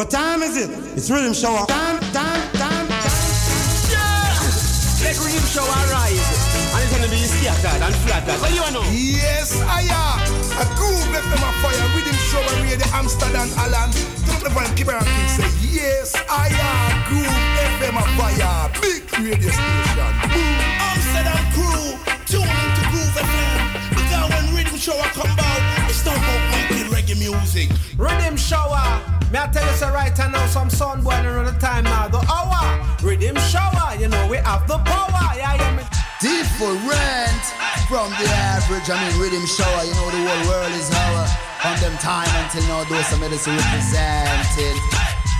What time is it? It's rhythm show. Time, time, time, time. Yeah! Let rhythm show arise. And it's gonna be scattered and flattered. What do you know? Yes, I am. A groove left them a fire. Rhythm show and read the Amsterdam Alan. Don't the one keep around and say, Yes, I am. Groove FM a fire. Big radio station. Boom. Amsterdam crew. Tune into Groove FM. Because when rhythm show come out, music. Riddim shower. Me I tell you so right now some sun boiling on the time now the hour. Riddim shower, you know we have the power. Yeah, yeah, me. Different from the average. I mean, riddim shower. You know the whole world is our. From them time until now, those some medicine represented.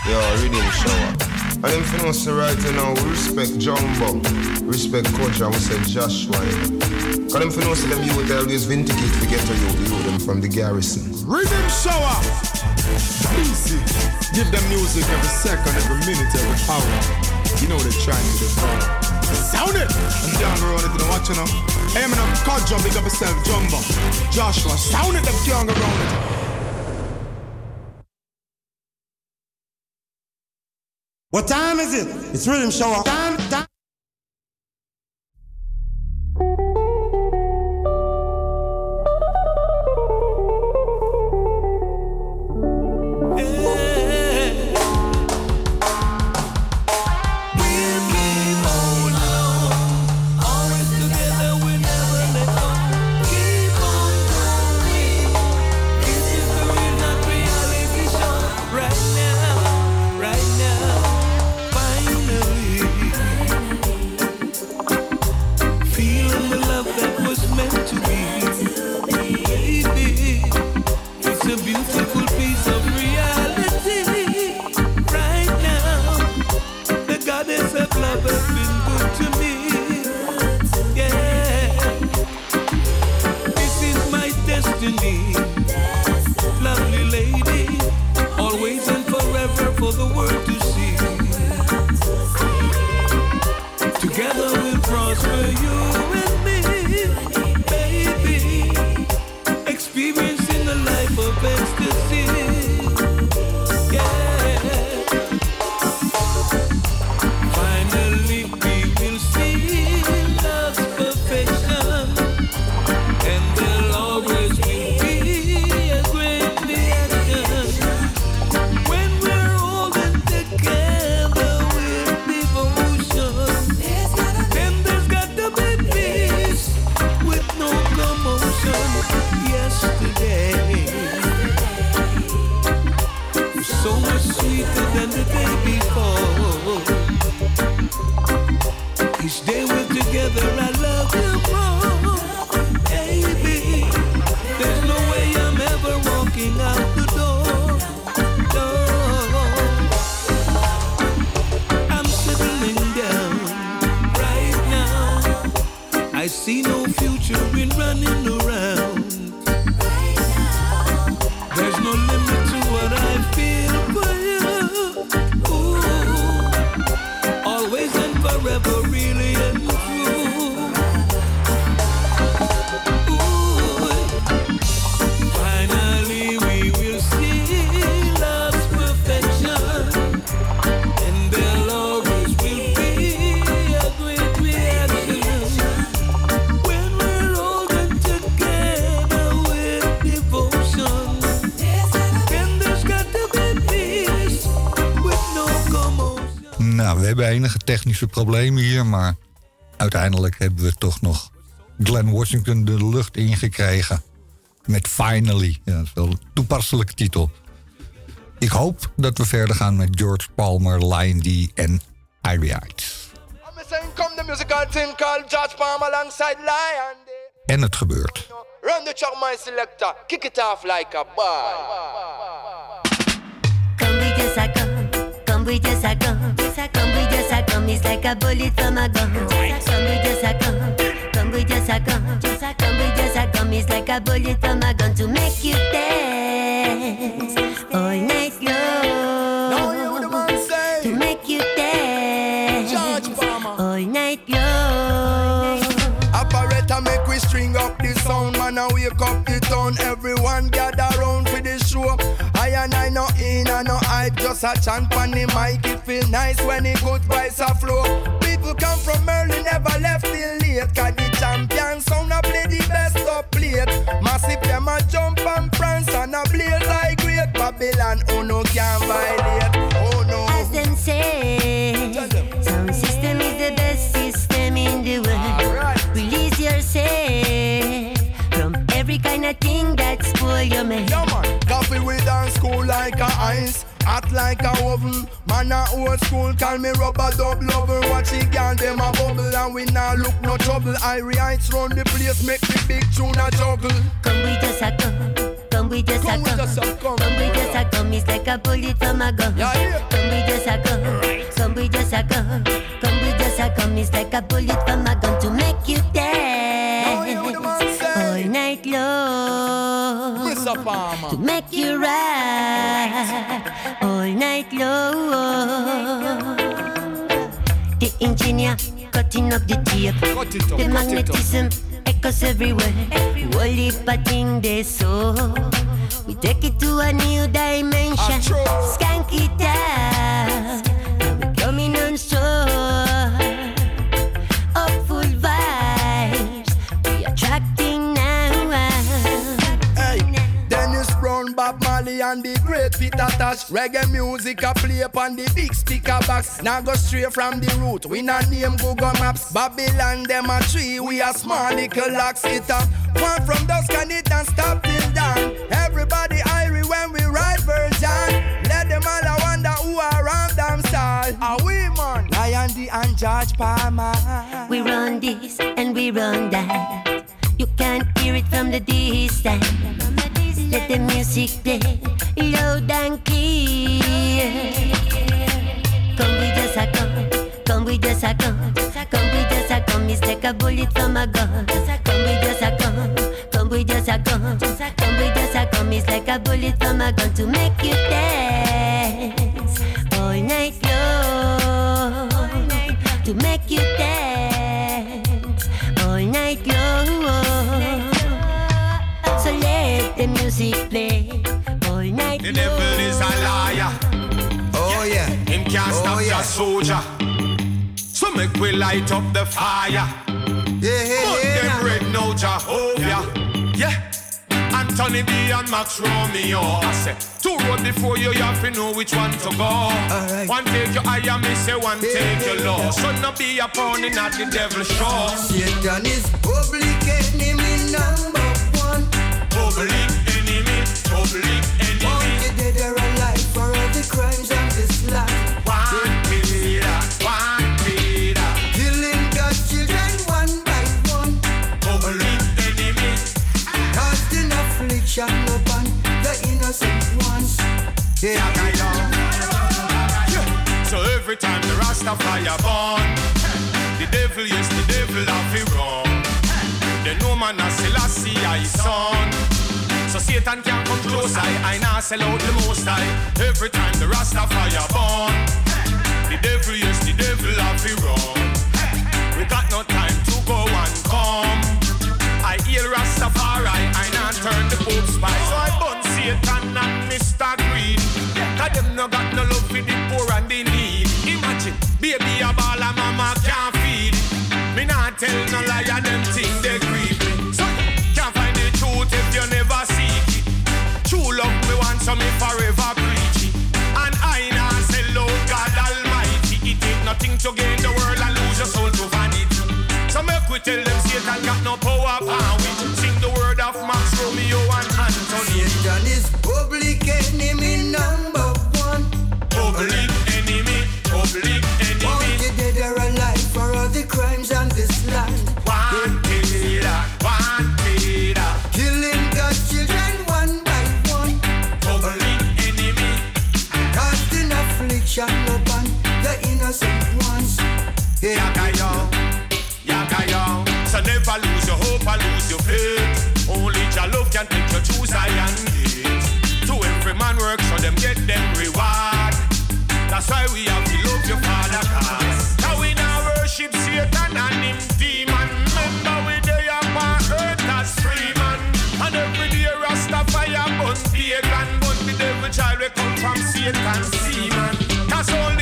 Yo, riddim shower. And them finna say right now, we respect Jumbo, respect Coach, and we say Joshua. Cause them finna say them youth always vindicate to get to you, you them from the garrison. Riddim shower. Easy. Give them music every second, every minute, every hour. You know they're trying to do. Sound it! I'm down the road, if you don't watch. Hey, man, I'm called Jumbo, big up yourself, Jumbo. Joshua, sound it, them can't go around it. What time is it? It's rhythm show. Time, time. Enige technische problemen hier, maar uiteindelijk hebben we toch nog Glenn Washington de lucht ingekregen. Met Finally. Ja, dat is wel een toepasselijke titel. Ik hoop dat we verder gaan met George Palmer, Lion D en Iriate. En het gebeurt. Run the track, my selector. Kick it off like a boy. Come we just a come, come like a bullet from a gun. Come we just a come, come we just a come, just a come. It's like a bullet from a gun to make you dance just a chant on the mic. It feel nice when it good vibes a flow. People come from early, never left till late. Cause the champion sound a play the best up plate. Massive them a jump and prance and a blaze like great Babylon. Oh no, can't violate. Oh no. As them say, sound system is the best system in the world. Release yourself from every kind of thing that spoil your man. Yeah, man. Coffee with on school like a ice. Hot like a oven, man a old school Call me rubber dub lover. Watch it girl them a bubble And we now look no trouble. Irie heights round the place Make the big tune a juggle. Come with us a come Come with us a come Come with us a come It's like a bullet from a gun. Yeah, yeah. Come with us a come Come with us a come Come with us a come It's like a bullet from a gun To make you dance To make you ride All night long. The engineer cutting up the tape. Cut it up, The it up. magnetism echoes everywhere. Whole heap of thing they so We take it to a new dimension. Skank it out and the great Peter Tosh Reggae music a play upon the big speaker box. Now go straight from the root We not name Google Maps. Babylon them a tree We a small little locks it up One from dusk and it and stop till dawn. Everybody irie when we ride version Let them all a wonder who are around them stall Are we man? Lion D and George Palmer. We run this and we run that. You can't hear it from the distance. Let the music play loud and clear. Come with us, a come. Come with us, a come. Come with us, a come. It's like a bullet from a gun. Come with us, a come. Come with us, a come. Come with us, a come. It's like a bullet from a gun to make you dance all night long. To make you dance music play all night The devil is a liar. Oh yeah. Him can't Oh, stop yeah. the soldier. So make we light up the fire. Yeah, yeah, Put yeah. them red now Jehovah. Yeah. Anthony B and Max Romeo. I say, two road before you, you have to know which one to go. One take your eye and me say one take your law. So no be a pawn in at the devil show. Satan is public enemy number one. Public man a Selassie I son. Satan can't come close, I, I now sell out the most high. Every time the Rastafari born, the devil, yes, the devil have it wrong. We got no time to go and come. I hear Rastafari, I now turn the Pope spy. So I burn Satan and Mr. Green. Cause them no got no love for the poor and the need. Imagine, baby a ball and mama can't feed. Me not tell no liar, them to gain the world and lose your soul to vanity. So make we tell them Satan got no power power. We sing the word of Max Romeo and Anthony. Satan is public enemy number one. Public enemy, public enemy. Wanted dead or alive for all the crimes on this land. Wanted, wanted. Killing God's children one by one. Public enemy. Casting affliction upon the innocent ones. Yagayo, yagayo. So never lose your hope or lose your faith. Only your love can take you through Zion gate. To every man work so them get them reward. That's why we have to love your father cause. Now we now worship Satan and him demon. Remember we day upon earth as free man. And every day Rastafari bun pagan. But the devil child we come from Satan with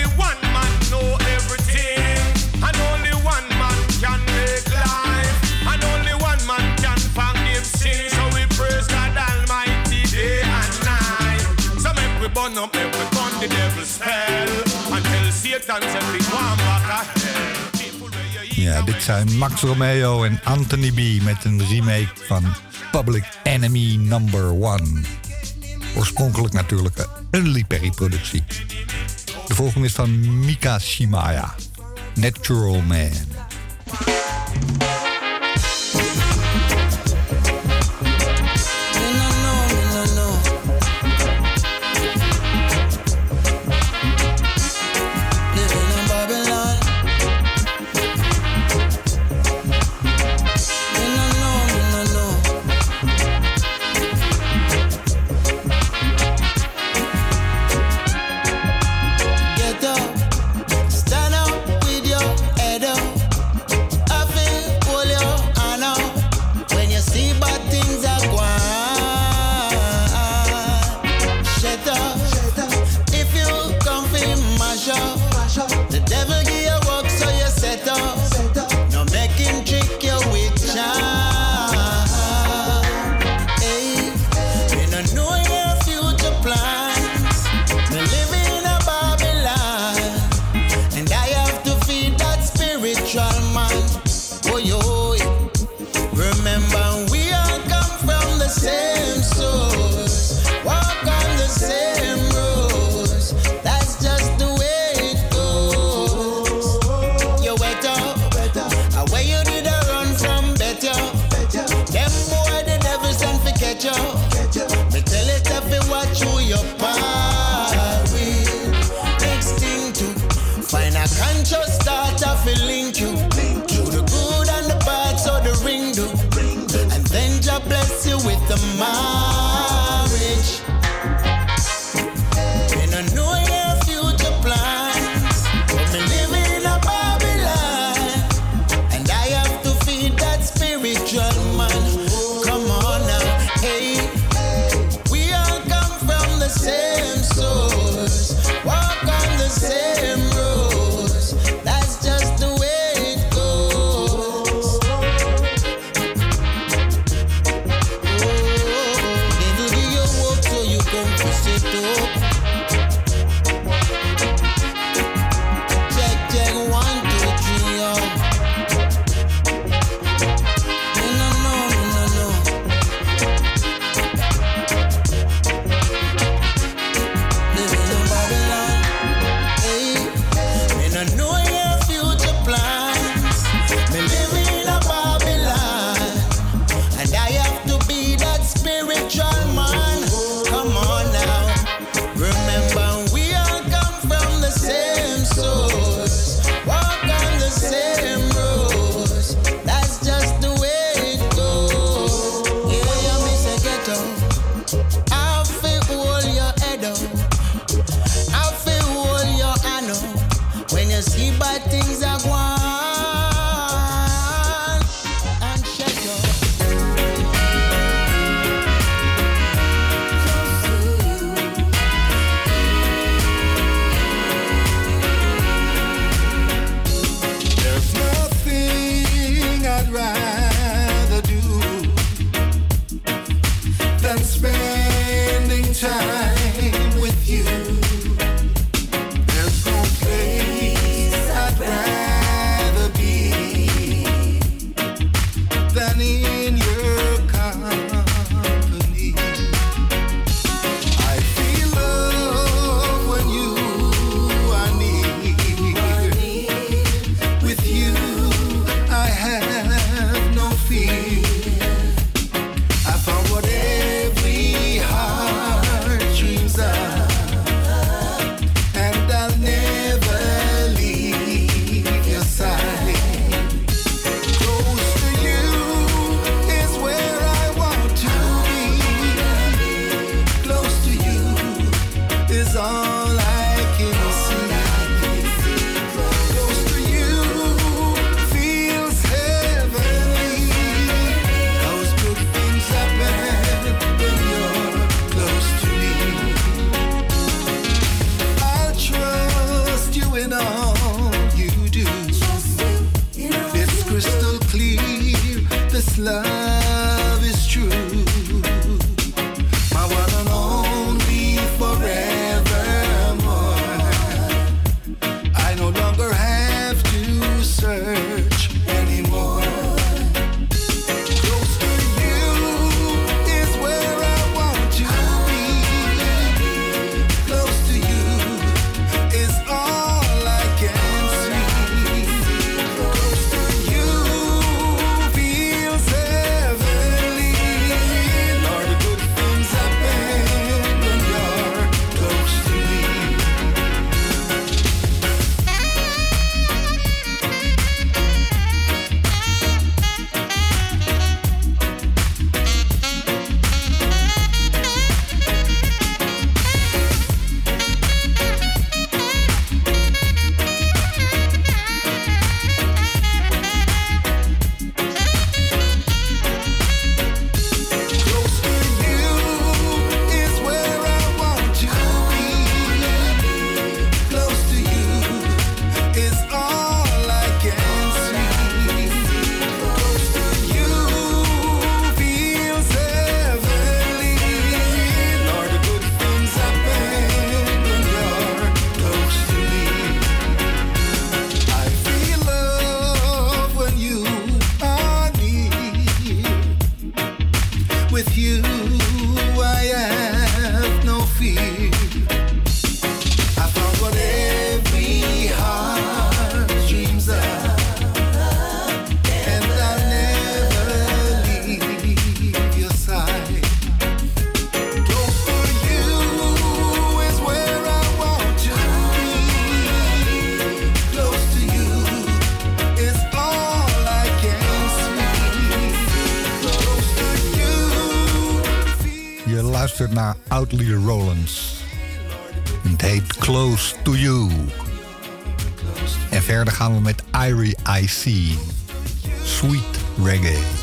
the devil's hell. Until Ja, dit zijn Max Romeo en Anthony B. met een remake van Public Enemy Number 1. Oorspronkelijk natuurlijk een Lee Perry productie. De volgende is van Mika Shimaya, Natural Man. We met Irie IC. Sweet Reggae.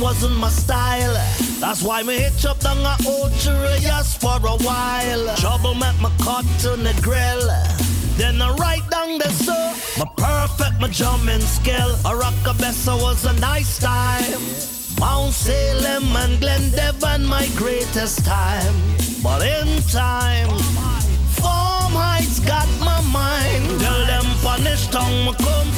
Wasn't my style. That's why me hitch up down a old Cheerios for a while. Trouble met my cut to the grill. Then I write down the so my perfect my jumping skill. A rockabessa was a nice time. Mount Salem and Glendevon my greatest time. But in time, Farm Heights got my mind. Tell them punish tongue me come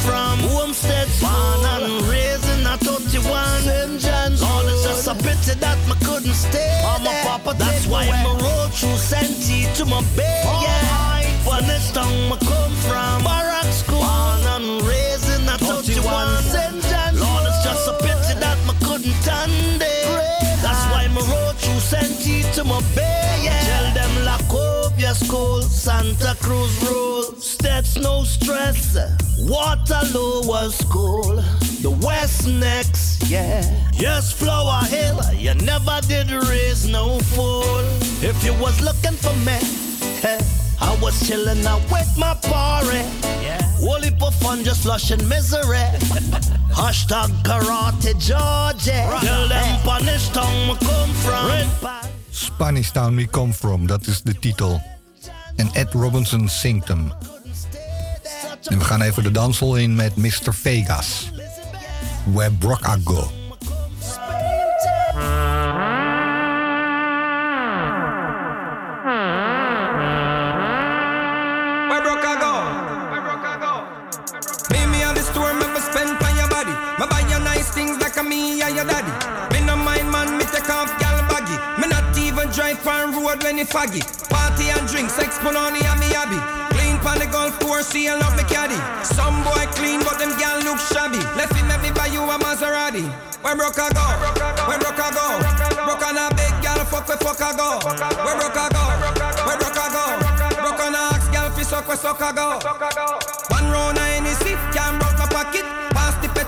pity that me couldn't stay. I'm a papa, that's why me road through Santee to my bay. Yeah, punish tongue me come from. Barrack school. Born and raised in a 31. St. Lord, it's just a pity that me couldn't stand it. That's why me road through Santee to my bay. Yeah, tell them La Covia School, Santa Cruz Rule. Steps no stress. Waterloo was school. The West next, yeah. Yes, Flower Hill, you never did raise no fool. If you was looking for me, hey, I was chilling out with my party. Yeah. Wally for fun, just flushing misery. Hashtag karate Georgia. Tell them punish tongue me come from. Spanish Town We Come From, dat is de titel. En Ed Robinson zingt hem. En we gaan even de dansel in met Mr. Vegas. Where Brock I Go. Where broke I go? Me me on the store, me spend on your body. Me buy you nice things like a me and your daddy. Me no mind man, me take gal baggy. Me not even drive on road when it foggy. Party and drinks, sex punani and me hobby. Golf course, see I love the caddy. Some boy clean, but them gal look shabby. Left him me buy you a Maserati. Where broke I go? Where broke I go? Broke on a big gal, fuck where fuck I go? Where broke I go? Where broke I go? Broke on a axe gal, fi suck where suck I go? One round of Hennessy, can't broke my pocket.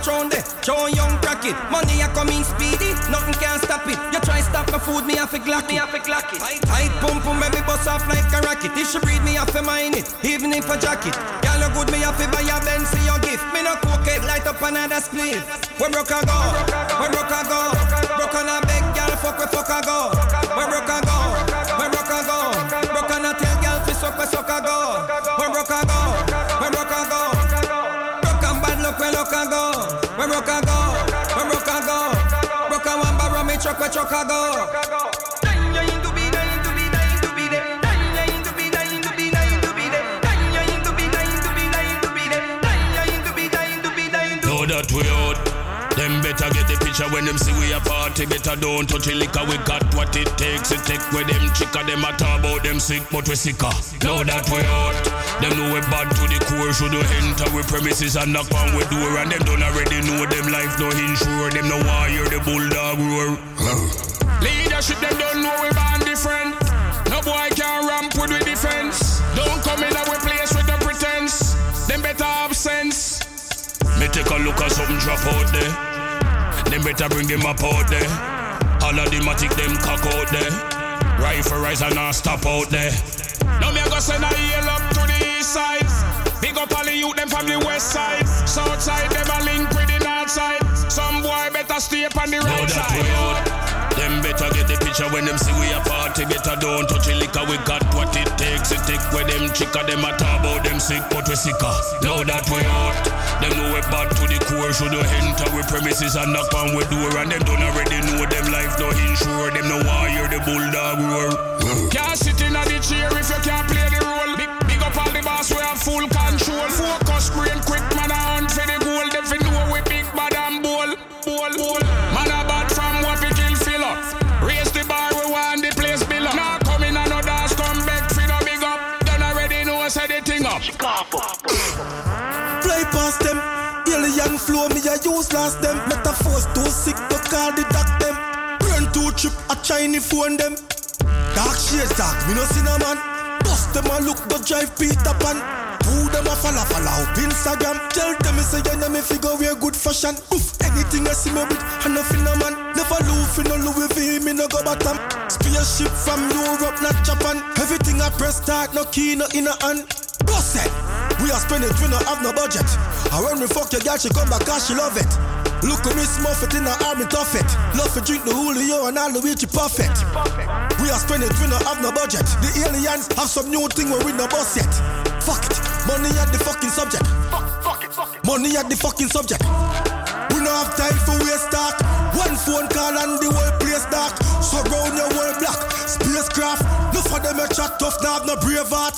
Patron there, show young crack it. Money a come in speedy, nothing can stop it. You try stop my food, me have to glock. Me have to glock it. Tight pump pum, baby bust off like a rocket. If she breathe, me have to mine it, even if a jacket. Girl, you good, me have to buy a Benz for your gift. Me no cook it, light up another split. Where broke I go? Where broke I go? Broke on a big girl, fuck where fuck I go? Where broke I go? Where broke I go? Broke on a tell girl, fi suck where suck I go? Where broke I go? Broke I go? Where broke I go? Broke a one borrow me truck where truck I go? Picture when them see we a party. Better don't touch the liquor. We got what it takes. It take with them chicker. Them a talk about them sick, but we sicker. Know that we out. Them know we bad to the core. Should we enter we premises and knock on we door. And them don't already know them life no insure. Them no wire the bulldog roar. Leadership them don't know we born different. No boy can ramp with the defense. Don't come in our place with the pretense. Them better have sense. Me take a look at something drop out there. Them better bring them up out there. All of them a take them cock out there. Rifle rise and not stop out there. Now me a go send a yell up to the east side. Big up all the youth them from the west side. South side them a link with the north side. Some boy better stay up on the right side. Them better get the picture when them see we a party. Better don't touch the liquor. We got with them a talk about them sick, but we sicker. Know that we out. Them know we bad to the core. Should we enter we premises and knock on we door. And them don't already know them life no insure. Them no hear the bulldog roar. Can't sit in a the chair if you can't play the role. Big, big up all the boss. We have full a use last them. Metaphors too sick to call the doc them. Brain too trip, a Chinese phone them. Dark shades dark, me no see no man. Bust them a look, the drive Peter Pan. Who them a follow, follow up Instagram. Tell them me say you know me figure wear good fashion. Oof, anything I see me with, I nothing no man. Never lose, no Louis V, me no go bottom. Spaceship from Europe, not Japan. Everything I press start, no key, no in a hand. Boss it. We are spending, we not have no budget. And when we fuck your girl, she come back cause she love it. Look at me Muffet in the army it. Love to drink the Julio and all Luigi Puffet. We are spending, we not have no budget. The aliens have some new thing where we no bus yet. Fuck it, money at the fucking subject. Fuck it. Money at the fucking subject. We no have time for waste talk. One phone call and the whole place dark. Surround your whole block. Spacecraft. No for them a chat tough, now no brave heart.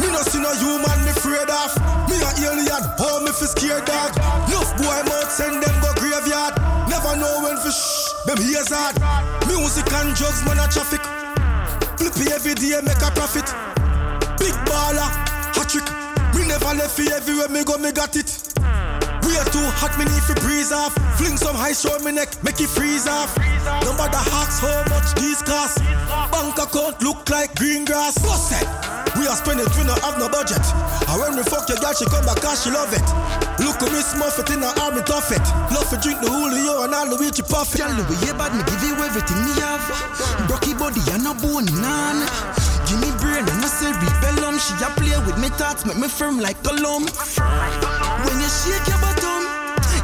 Me no see no human me afraid of. Me a alien, how me fi scared dog. Enough boy mouth send them go graveyard. Never know when fi shh, them ears hard. Music and drugs, man a traffic. Flippy every day make a profit. Big baller, hot trick. Me never left fi everywhere me go, me got it. We are too hot, me need to breeze off. Fling some high show me neck, make it freeze off. No matter hacks how much these cost. Bank account look like green grass. What's? We are spending, we not have no budget. And when we fuck your girl, she come back cause she love it. Look at me Muffet in the army tough it. Love to drink the Julio and all the Luigi Puffet. Tell the way bad, me give you everything me have. Brocky body and no bone none. She a play with me thoughts, make me firm like column. When you shake your bottom,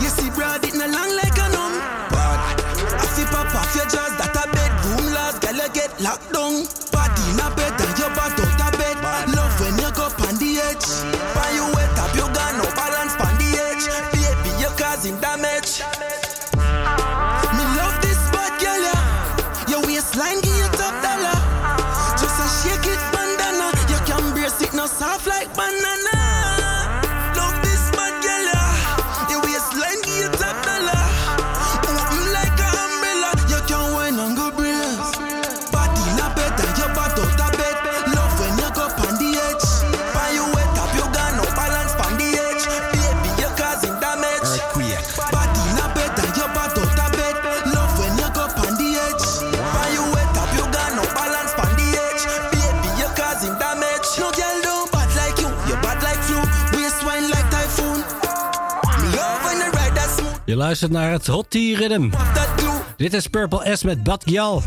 you see broad it no long like luistert naar het Hot Tea Rhythm. Dit is Purple S met Bad Gyal.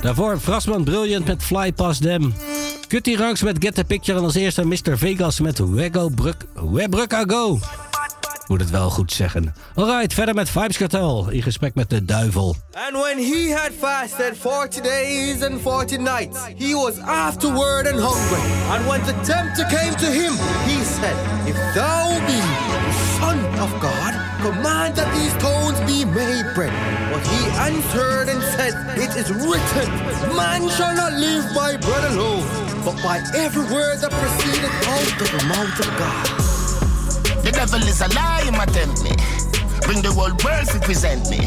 Daarvoor Frasman Brilliant met Fly Past Them. Cutty Ranks met Get the Picture. En als eerste Mr. Vegas met Wego Bruk, Webruk Go. Moet het wel goed zeggen. Alright, verder met Vibes Cartel. In gesprek met de duivel. And when he had fasted 40 days and 40 nights, he was afterward and hungry. And when the tempter came to him, he said, If thou be the Son of God, command that these stones be made bread. But he answered and said, It is written, Man shall not live by bread alone, but by every word that proceedeth out of the mouth of God. The devil is a lie, him a tempt me. Bring the whole world to present me.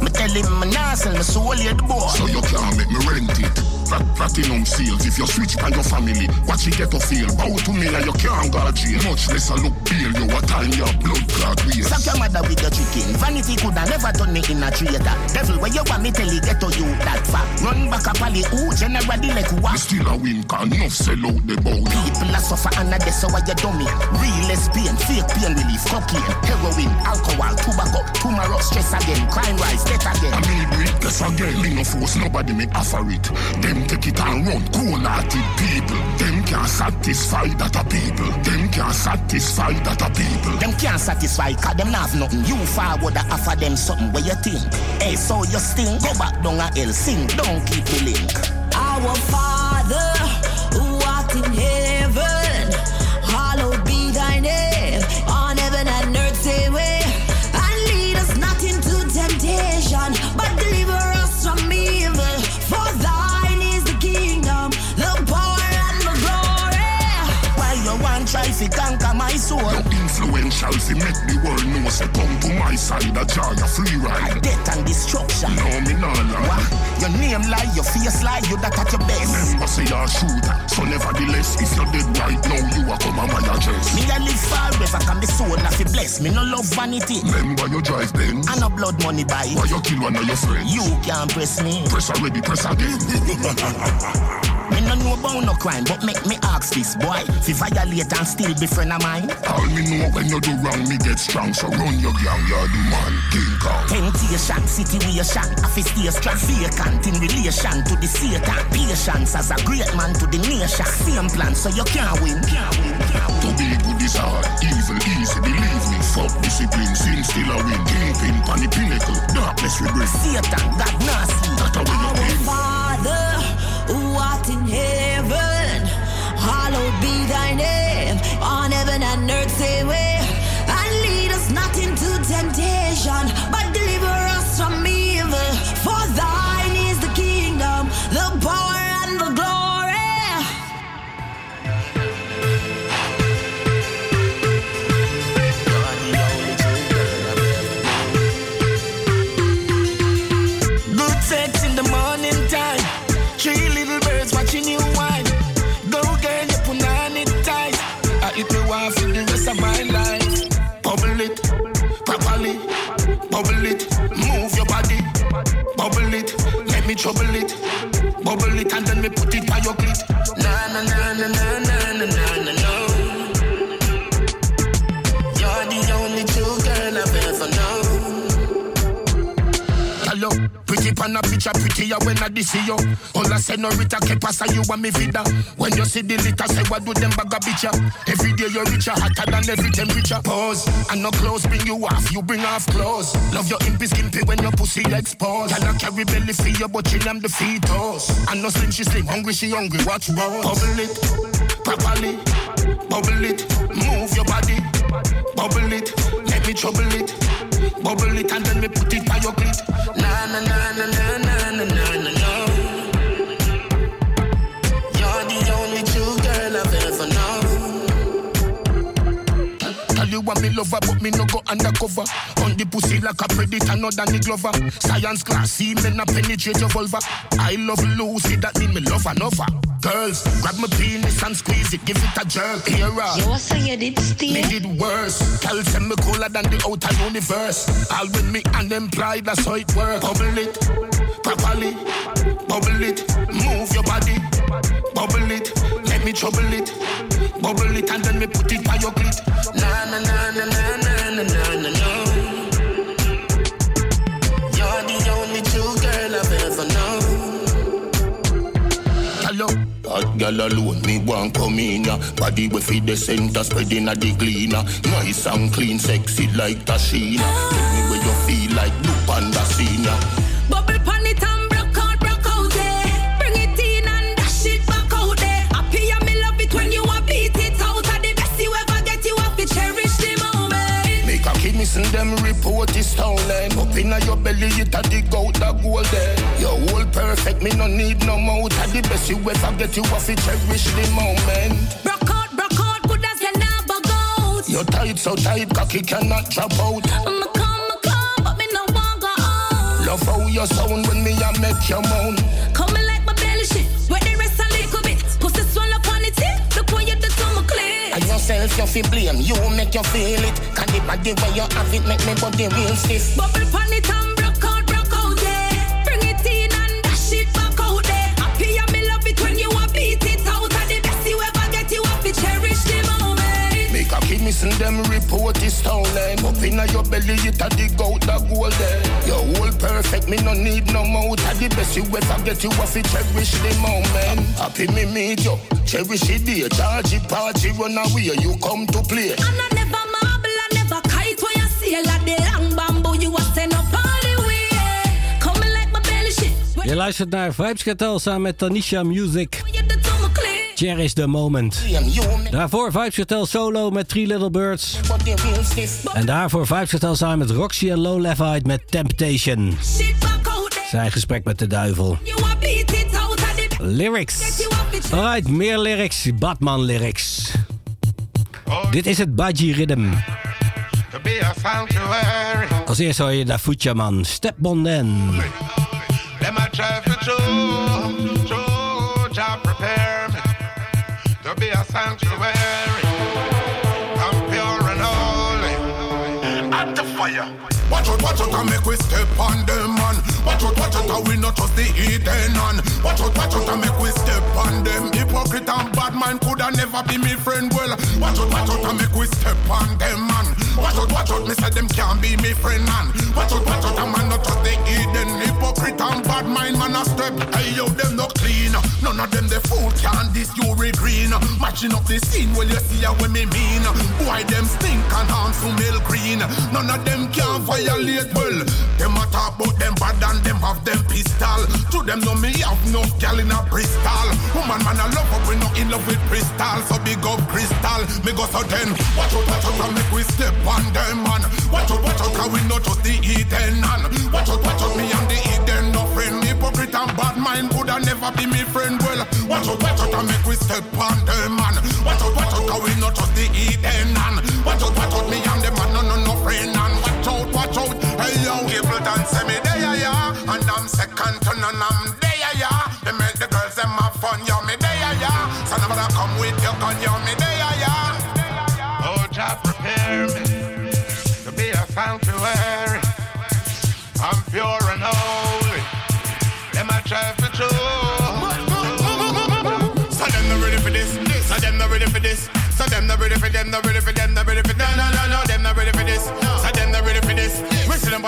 Me tell him me nah sell my soul here the boy. So you can't make me rent it. Plat platinum sales if you switch by your family. Watch it get to feel. Bow to me and you can't go to jail. Much less a look pale. You a time your blood clot waist. Suck your mother with your chicken. Vanity coulda never done me in a traitor. Devil, where you want me tell it get to you that far. Run back up alley, ooh, generally like what? still a win can enough sell out the bow. People are suffer under this, so why you dummy? Real lesbian, fake pain relief, cocaine, heroin, alcohol, tobacco, tomorrow stress again, crime rise, death again. I mean, do it guess again. No force nobody me offer it. Them take it and run. Cool-hearted people. Them can't satisfy that a people. Them can't satisfy that a people. Them can't satisfy, cause them not have nothing. You forward to offer them something where you think. Hey, so you sting, go back down a hell, sing, don't keep the link. Our Father, who art in heaven, world know say come to my side a joy a free ride. Death and destruction. No me nah lie. Your name lie, your face lie, you that at your best. Remember say you're a shooter. So nevertheless, if you're dead right now, you are come on my address. Me a live forever, can be soul not fi bless. Me no love vanity. Remember you drive then. And no blood money buy. Why you kill one of your friends? You can't press me. Press already, press again. Me no know about no crime, but make me ask this boy. Fi violate and still be friend of mine. All me know when you do wrong, me get strong. So run your gang, the man. King Kong. Temptation, situation, stay strong. Vacant in relation to the Satan. Patience as a great man to the nation. Same plan, so you can't win. Can't win, can't win. To be good Fuck discipline, sin still a win. Kingpin, pan the pinnacle. Darkness we bring. Satan, God nasty. That's how we Our. Father, who art in heaven, trouble it. Bubble it and then me put it pretty pan a picture prettier when I see you. All I say no Rita que pasa you and me vida. When you see the litter, say what do them bag a bitch? Every day you're richer, hotter than every temperature. Pause, and no clothes bring you off, you bring off clothes. Love your impy skimpy when your pussy exposed. And I carry belly for you, but you am the fetus. And no slim, she slim, hungry, she hungry. Watch boss. Bubble it, properly. Bubble it, move your body. Bubble it, let me trouble it. Bubble it and then me put it by your clit. Na na na na na na na na What me lover, but me no go undercover. On the pussy like a predator, than the glover. Science class, see me not penetrate your vulva. I love Lucy, that mean me love another. Girls, grab my penis and squeeze it, give it a jerk. Here, You also you did steal. me did worse. Tell them me cooler than the outer universe. All with me unemployed, that's how it work. Bubble it, properly. Bubble it, move your body. Bubble it, let me trouble it. Bubble it and then me put it by your clit. Na na na na na na na na na. You're the only true girl I've ever known. Hello. Hot girl alone, me want come in ya. Body we feed the center, spreading a the cleaner. Nice and clean, sexy like Tashina. Tell me where you feel like Blue Make a kid missing them report is stolen. Up in your belly, it a dig out the gold there. Your whole perfect, me no need no mouth. Are the best you ever get, you have to cherish the moment. Broke out, broke out, good as you never go. You're tight, so tight, cocky cannot drop out. I'ma come, I'ma come, but me no want go on. Love how you sound when me a make you moan. And yourself you feel blame, you make you feel it. Can the body where you have it make me body real stiff. Bubble pan it and moment. Make a kid missing them report is stolen. Up in your belly, it a dig out the gold there. Your whole perfect, me no need no mouth. Are the best you ever get, you have to cherish the moment. Happy me meet you, cherish the day. Charge it, party, run away, you come to play. And I never marble, I never kite when you see like the long bamboo. You a send up all the way. Coming like my belly shit. Je luistert naar Vybz Kartel samen met Tanisha Music. Cherish the moment. Daarvoor Vibes solo met Three Little Birds. En daarvoor Vibes Cartel samen met Roxy en Low Levite met Temptation. Zijn gesprek met de duivel. Lyrics. Alright, meer lyrics. Batman lyrics. Dit is het Baji Rhythm. Als eerste hoor je Da Fucha man. Step on. Out, and make we step on them, man. Watch out, watch out, and we not trust the heathen, man. Watch out, watch out, and make we step on them. Hypocrite and bad man coulda never be me friend. Well, watch out, watch out, and make we step on them, man. Watch out, watch out, me say them can't be me friend, man. Watch out, watch out, and man not trust the heathen. Hypocrite and bad mind, man a step. Hey yo, them no clean. None of them the fool can this you green. Matching up the scene, well you see when me mean. Boy, them stink and harm to Mill Green. None of them can violate well. Them talk about them bad and them have them pistol. To them know me have no gal in a Bristol. Woman man I love her, we not in love with Bristol. So big up Crystal, me go so then. Watch out, watch out, and make we step on them man. Watch out, watch out, cause we not just the Eden man. Watch out, watch out, me and the Eden no friend. Hypocrite and bad mind coulda never be me friend. Well, watch out, watch out, and make we step on them man. Watch out, watch out, cause we not just the Eden man. Watch out, watch out, me and the man no no no Ableton say me there yeah, and I'm second to none. I'm there yeah. They make the girls them have fun, yo me there yeah. So nobody come with your gun, yo me there yeah. Oh, Jah prepare me to be a sanctuary. I'm pure and holy. Them I try for true. So them not ready for this. So them not ready for this. So them not ready for them, not ready for them, not ready for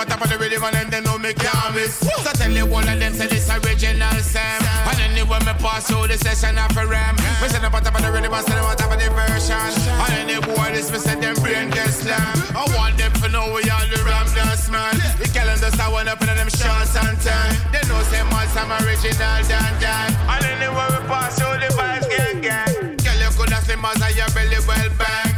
We on top of the rhythm and then they know me can't miss. So tell you one of them say this original Sam. And anyway me pass through the session of a ram. We see them on top of the rhythm and see them on top of the version. And any boy this me say them brain get slam. I want them to know we all the ram dance man. The calendars I want up in them shorts and time. They know say man some original dan dan. And anyway we pass through the vibes gang gang. Girl you coulda slim as your belly well bang.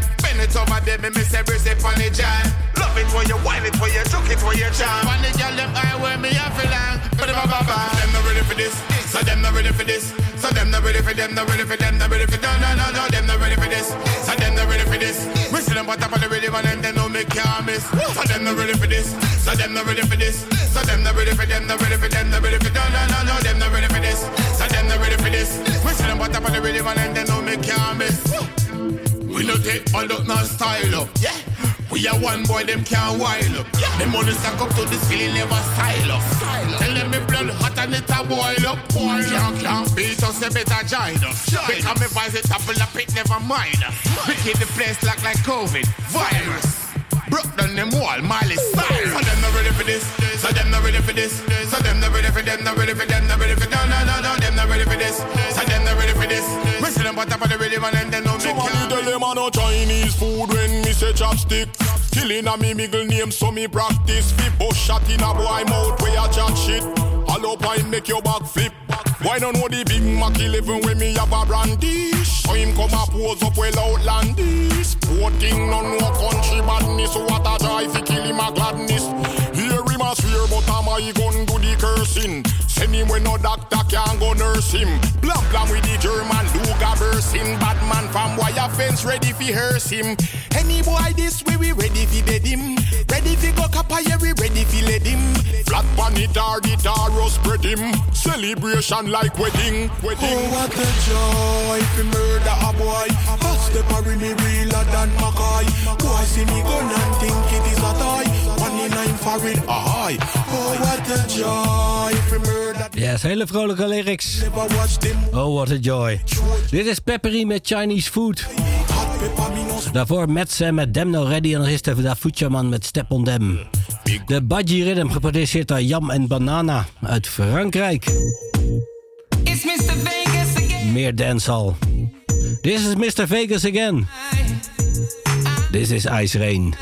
Bend it over baby me say brace it on the jam. Love it when you whine it when you juke it when you jam. And the girl them eye where me a long. But them a baba. Them not ready for this. So them not ready for this. So them not ready for them. Not ready for them. Not ready for them. No no no. Them not ready for this. So them not ready for this. We see them on top of the rhythm and then they know me can't miss. So them not ready for this. So them not ready for this. So them not ready for them. Not ready for them. Not ready for them. No no no. Them not ready for this. So them not ready for this. We see them on top of the rhythm We no take all up no style up. Yeah. We are one boy, them can't wild up. Yeah. Them money stack up to the ceiling, never style up. Tell them me blood hot and it a boil up. Boy, can't, can't beat us, they better join us. Because me voice it double up, it never mind us. We keep the place locked like COVID virus. Broke down them wall, Miley Cyrus. So them not ready for this. So them not ready for this. So them not ready for them. Not ready for them. Not ready for them. No no no. Them not ready for this. So them not ready for this. We see them on top of the rhythm and then they know me Somebody can't. tell them I no Chinese food when me say chopstick. Killing a me middle name so me practice. Fi bust shot in a boy mouth where you chat shit. Up and make your back flip. Why don't know the big Mac 11 when me have a brandish? So him come a pose up well outlandish. Poor thing no no country badness. What a joy fi kill him a gladness. But am I gun do the cursing. Send him when no doctor can go nurse him. Blam blam with the German Luga bursting. Bad man from wire fence ready fi hearse him. Any boy this way we ready fi dead him. Ready fi go yeah we ready fi let him. Flat pan it or the taro spread him. Celebration like wedding. wedding. Oh, what a joy if murder a boy. Hot step a really realer than Mackay. Boy see me gun and think it is a toy. One in nine for it, aye. Oh, what a joy. Yes, hele vrolijke lyrics. Oh, what a joy. Dit is Peppery met Chinese Food. Daarvoor Sam met Dem No Ready en dan is het even daar Fuchaman met Step on Them. De Budgie Rhythm, geproduceerd door Jam en Banana uit Frankrijk. It's Mr. Vegas again. Meer dancehall. This is Mr. Vegas again. This is Ice Rain.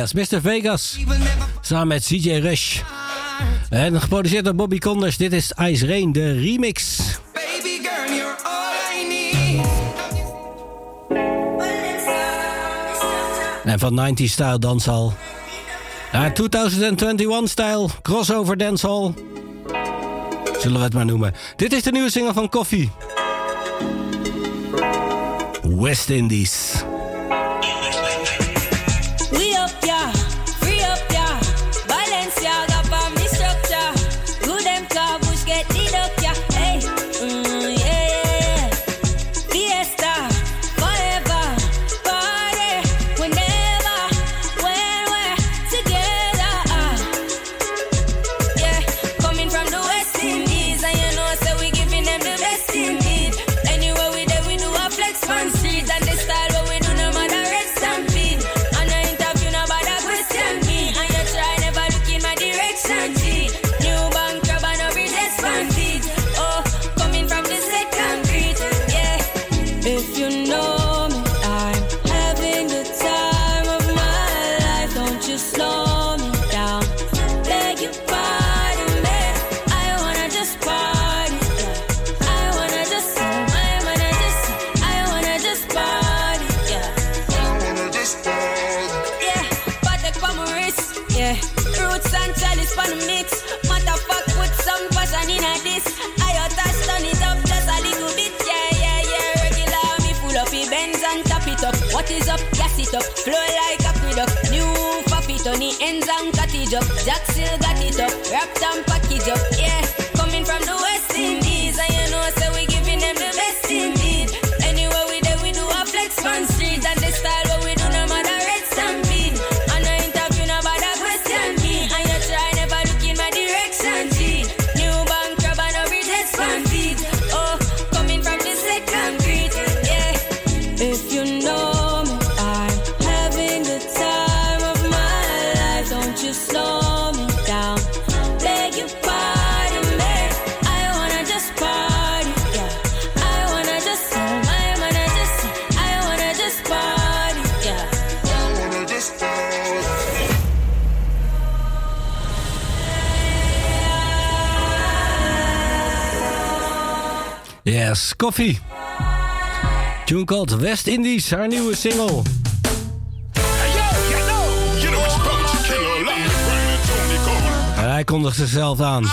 Mr. Vegas. Samen met CJ Rush. En geproduceerd door Bobby Condors. Dit is Ice Rain, de remix. En van 90 style danshal naar 2021 style crossover dancehall. Zullen we het maar noemen. Dit is de nieuwe single van Coffee. West Indies. I touch it up just a little bit, yeah, yeah, yeah. Regular me full of and top it up. What is up? Gas it up, flow like a aqueduct. New puppy, Tony ends and cut it up. Jack still got it up, wrapped and package up. Glass Coffee. Tune called West Indies, haar nieuwe single. Hij kondigt zichzelf aan.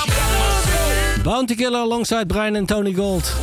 Bounty Killer alongside Brian en Tony Gold.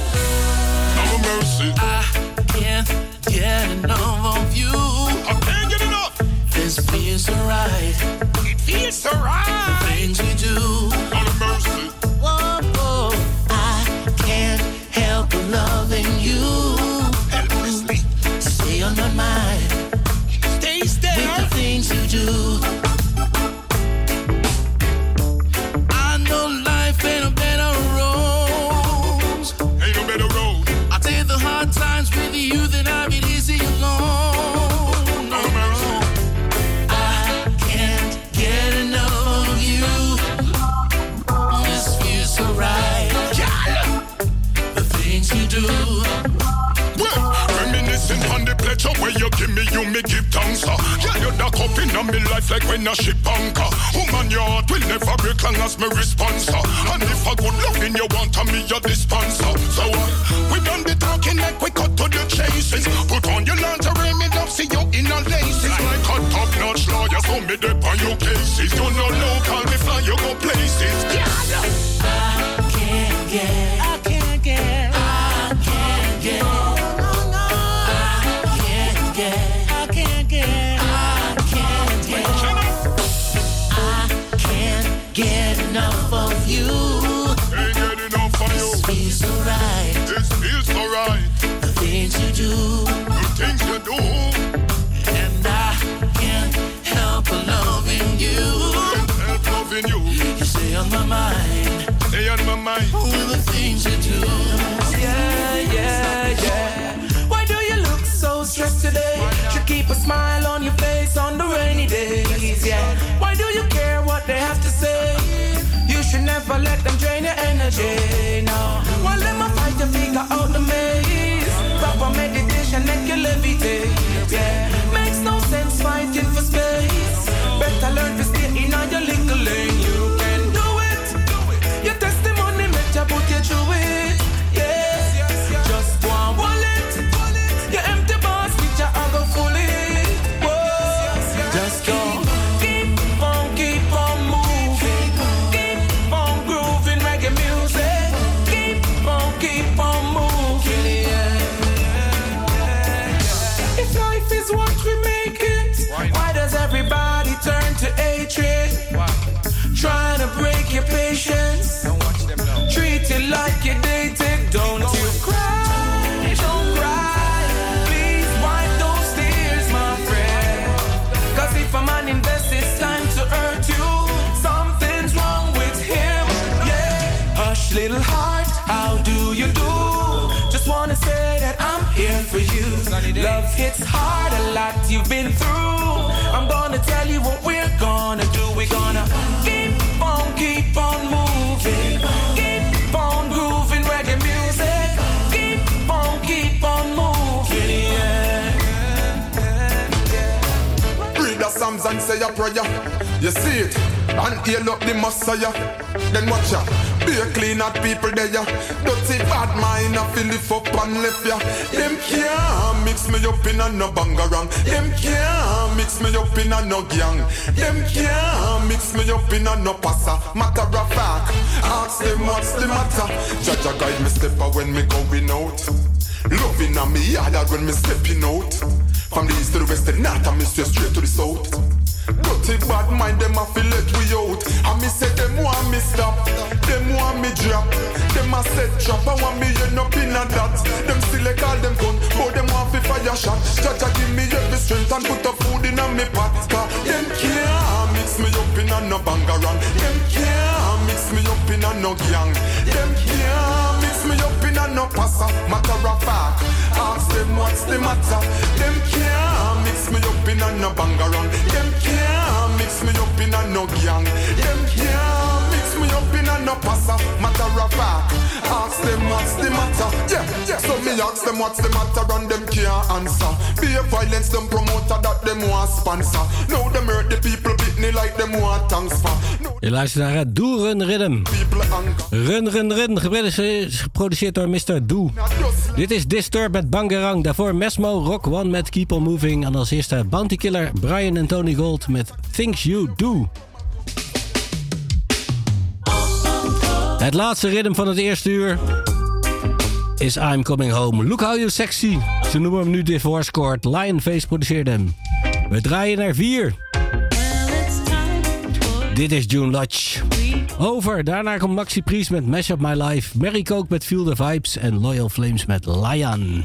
Like when a ship anchor. Woman, your heart will never break long as me response. And if a good loving you want, I'm your dispenser. So uh, we done the talking like we cut to the chases. Put on your lingerie, me love see you in a laces. Like a top notch lawyer, so me dip on your cases. You know local, me fly you go places. Yeah. never let them drain your energy. No, well, let my fight to figure out the maze. Proper meditation, make you levitate. Yeah, makes no sense fighting for space. Better learn to stay in your little lane. You Don't you cry, don't cry. Please wipe those tears, my friend. Cause if a man invests time to hurt you, something's wrong with him. Yeah. Hush, little heart, how do you do? Just wanna say that I'm here for you. Love hits hard, a lot you've been through. I'm gonna tell you what we're gonna do. We're gonna keep Psalms and say a prayer. You see it, and hail up the Messiah. Then watch ya. Be a clean at people there, ya. Dirty bad mind, I feel lift up and left ya. Them can't mix me up in a no bangarang. Them can't mix me up in a no gang. Them can't mix me up in a no passa. Matter of fact, ask them what's the matter. Judge a guide me step out when me going out. Loving on me harder when me stepping out. From the east to the west, the north, and me straight straight to the south. Dirty bad mind, them a feel let we out. And me say them want me stop, them want me drop. Them a set trap, I want me end up in a that. Them still like all them gun, but them want fi fire shot. Jaja give me every strength and put a food in a me pot. Cause them can't mix me up in a no bangarang. Them can't mix me up in a no gang. Them can't mix me up in a no passa. Matter of fact, ask them what's the matter. Them can't mix me up in a no bangarang. Them no gang. Them can't mix me up in a no passa. Matter of fact, ask them what's the matter. Yeah, yeah. So me ask them what's the matter and them can't answer. Be a violence them promoter that them want sponsor. Now them hurt the people me like them want thanks for. Je luistert naar het Do Run Rhythm. Run Run Run, geproduceerd geproduceerd door Mr. Do. Dit is Disturb met Bangarang. Daarvoor Mesmo, Rock One met Keep On Moving. En als eerste Bounty Killer, Brian en Tony Gold met Things You Do. Het laatste rhythm van het eerste uur is I'm Coming Home. Look How You Sexy. Ze noemen hem nu Divorce Court. Lionface produceert hem. We draaien naar vier. Dit is June Lodge. Over. Daarna komt Maxi Priest met Mash Up My Life. Mary Coke met Feel Vibes. En Loyal Flames met Lion.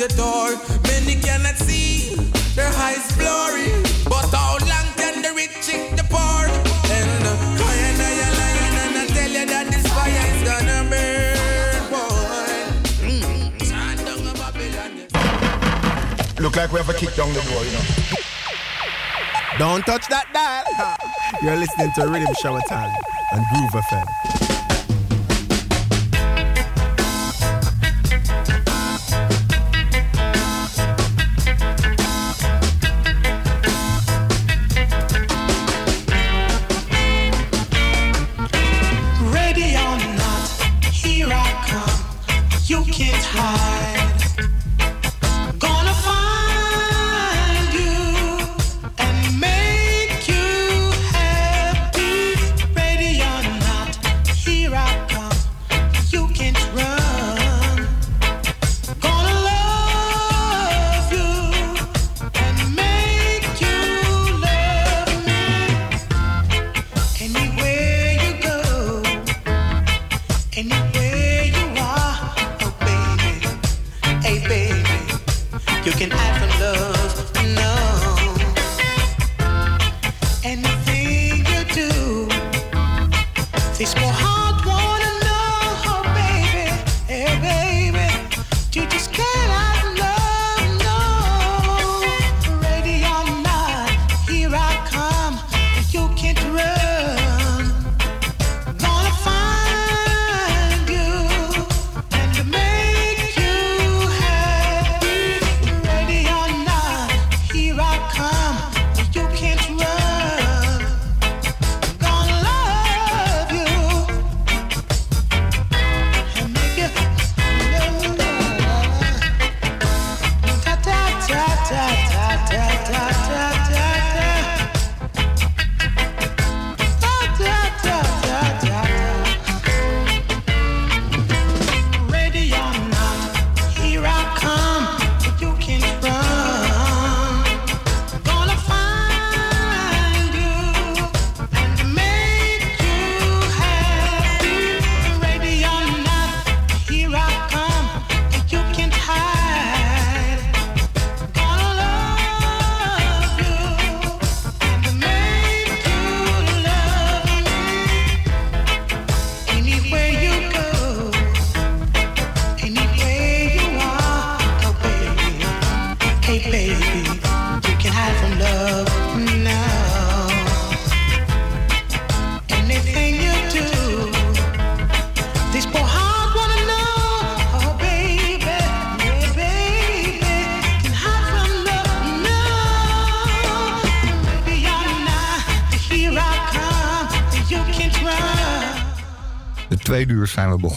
the door. Many cannot see their eyes glory, but how long can the rich eat the poor? And uh, I and I lying and I tell you that this fire is gonna burn, boy. Mm. Look like we have a kick down the door, you know. Don't touch that dial. You're listening to Riddim Shower Time and Groove FM.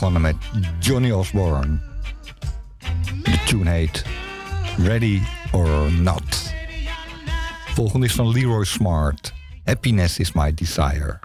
begonnen met Johnny Osborne. De tune heet Ready or Not. Volgende is van Leroy Smart. Happiness is my desire.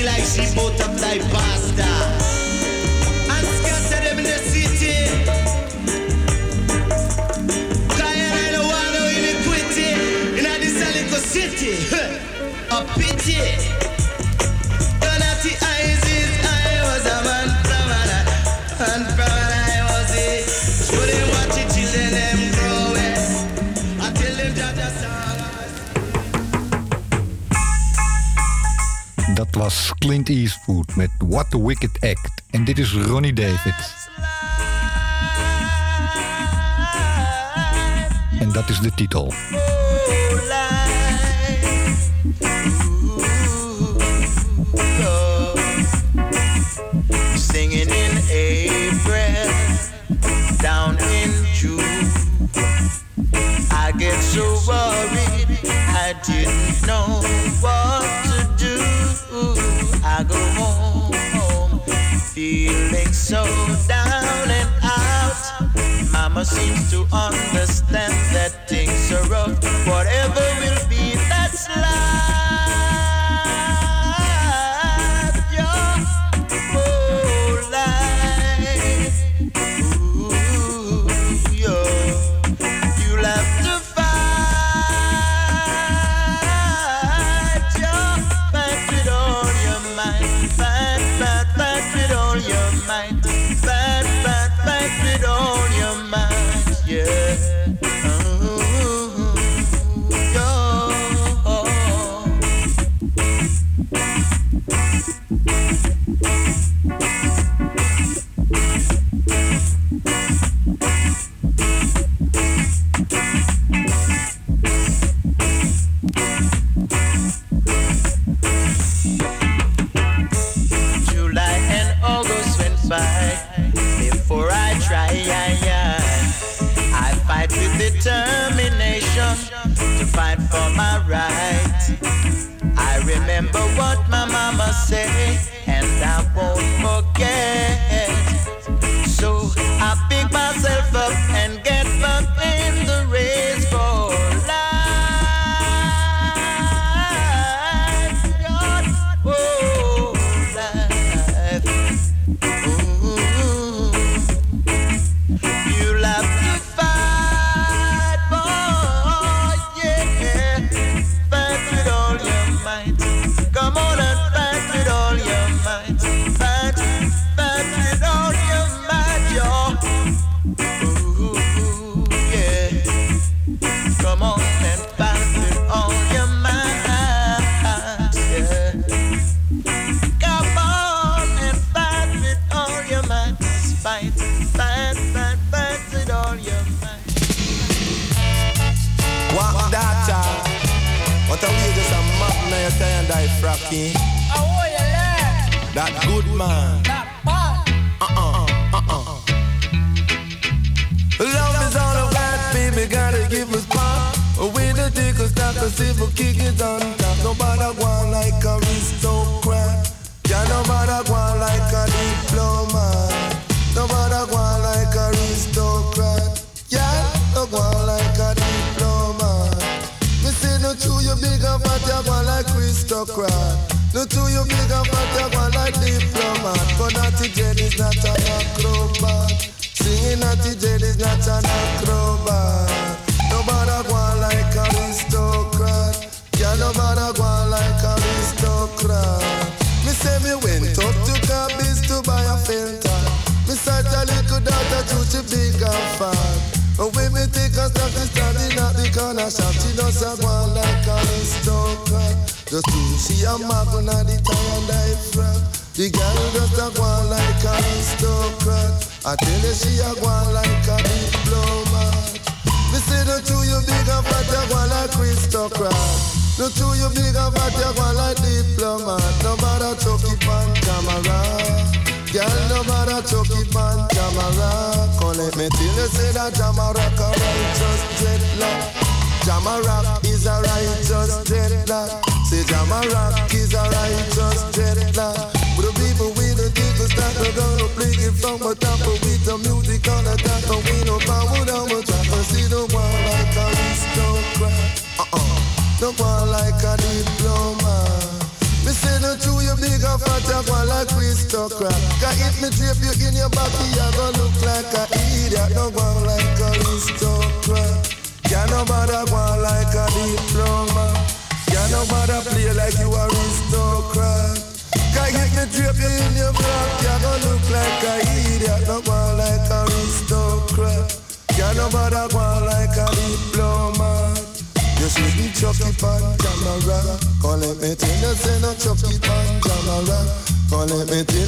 Bila i života pasta. basta was Clint Eastwood met What the Wicked Act. En dit is Ronnie David. En dat is de titel. feeling so down and out. Mama seems to understand that things are rough. Whatever will be, that's life.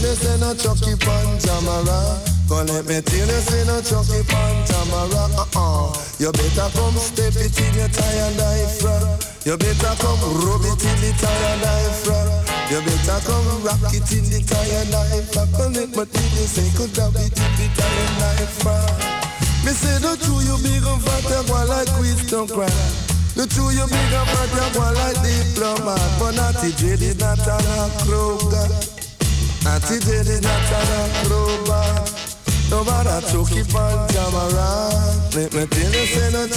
You, say no chuck it on camera. Come let me tell you, say no chuck it on camera. Uh-uh. You better come step it in your tie and diaphragm. You better come rub it in the tie and diaphragm. You better come rock it in the tie and diaphragm. Come let me tell you, say could have it in the tie and diaphragm. Me say the two you big and fat, you go like aristocrat. The two you big and fat, you go like diplomat. But Natty J is not an acrobat. J is not an acrobat. No matter chucky pan camera. Let me tell you, say no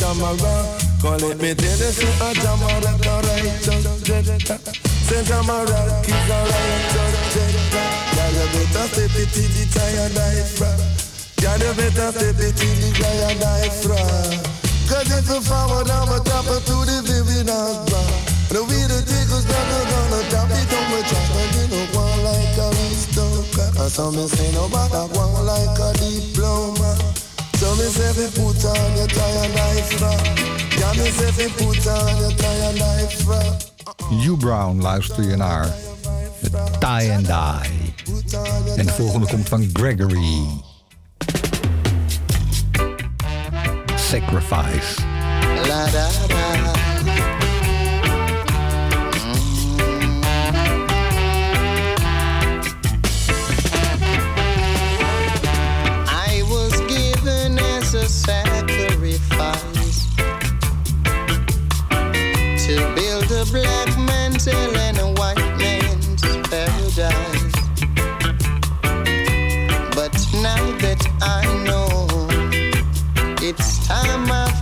camera. Call let me tell you, say a jamara the righteous jetta. Say jamara is a righteous jetta. Yeah, you better step it in the tire diaphragm. Yeah, you better it tire diaphragm. Cause if you forward, I'm a to the last bar. The way the tickles that are gonna drop it on the track, and you know one like a aristocrat. And some me say no matter one like a diploma. So me say put on your tie and knife rock. Yeah, me say we put on your tie and rock. Hugh Brown luister je naar. Het Die and Die. En de volgende komt van Gregory. Sacrifice. La da da. Time I've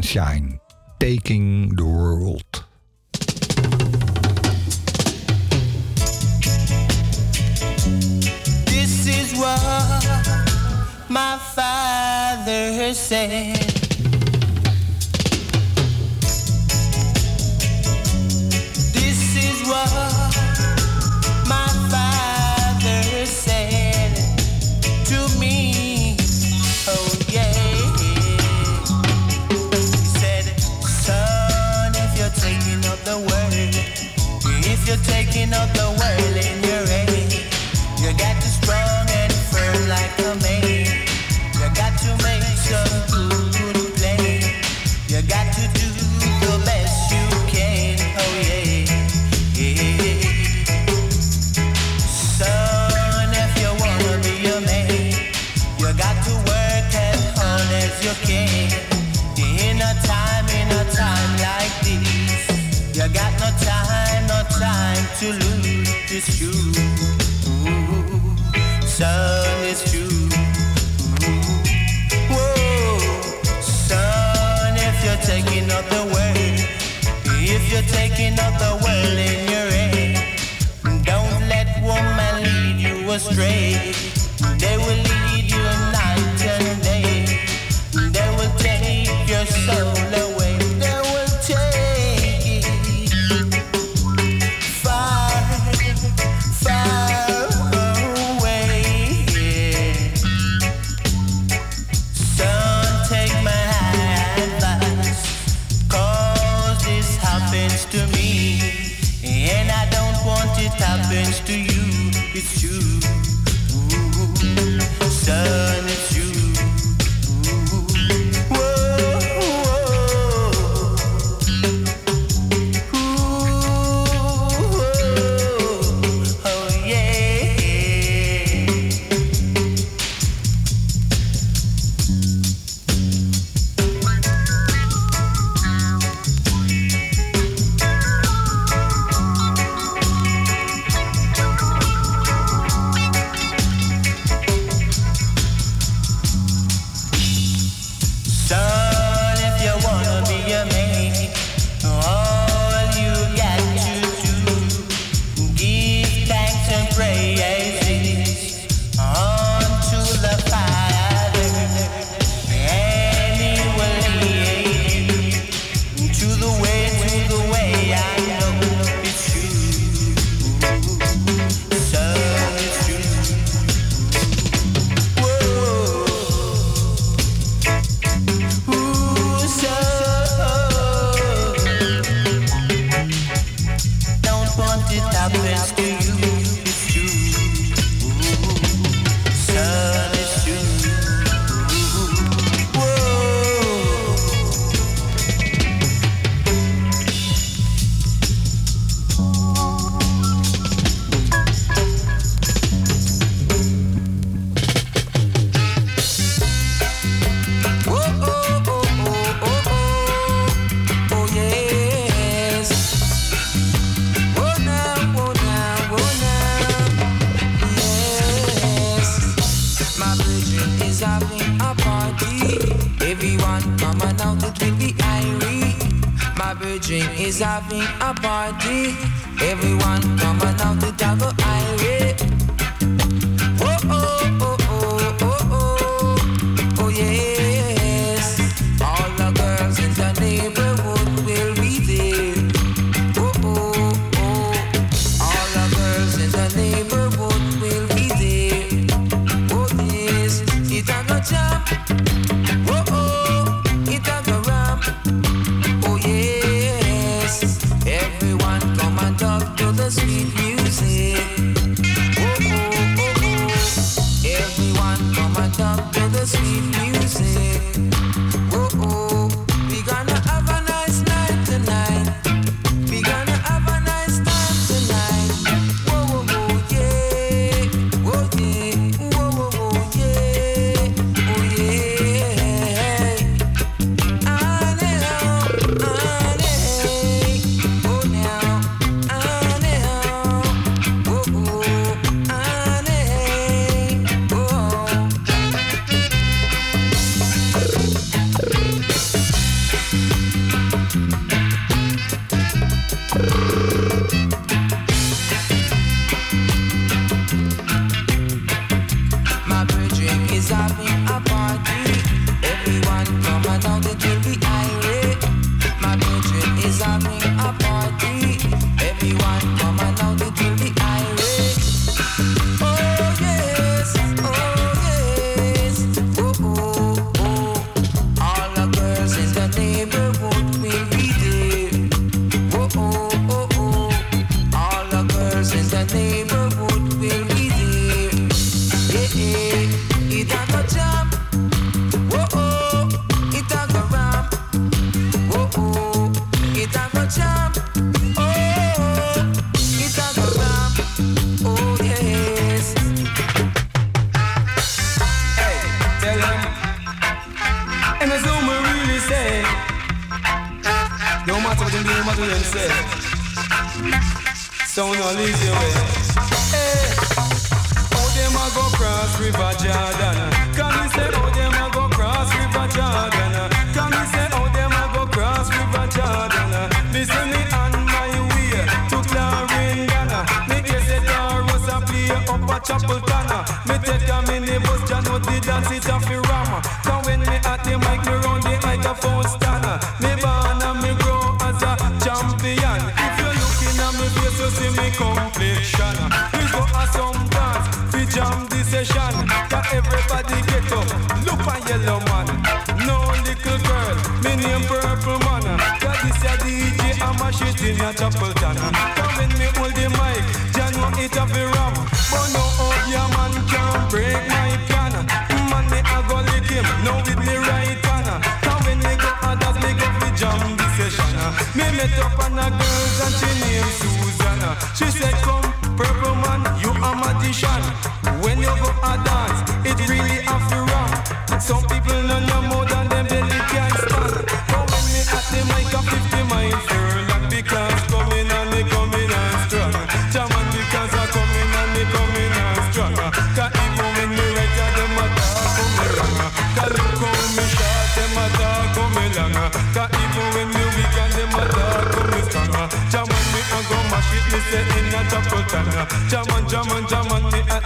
Sunshine. Taking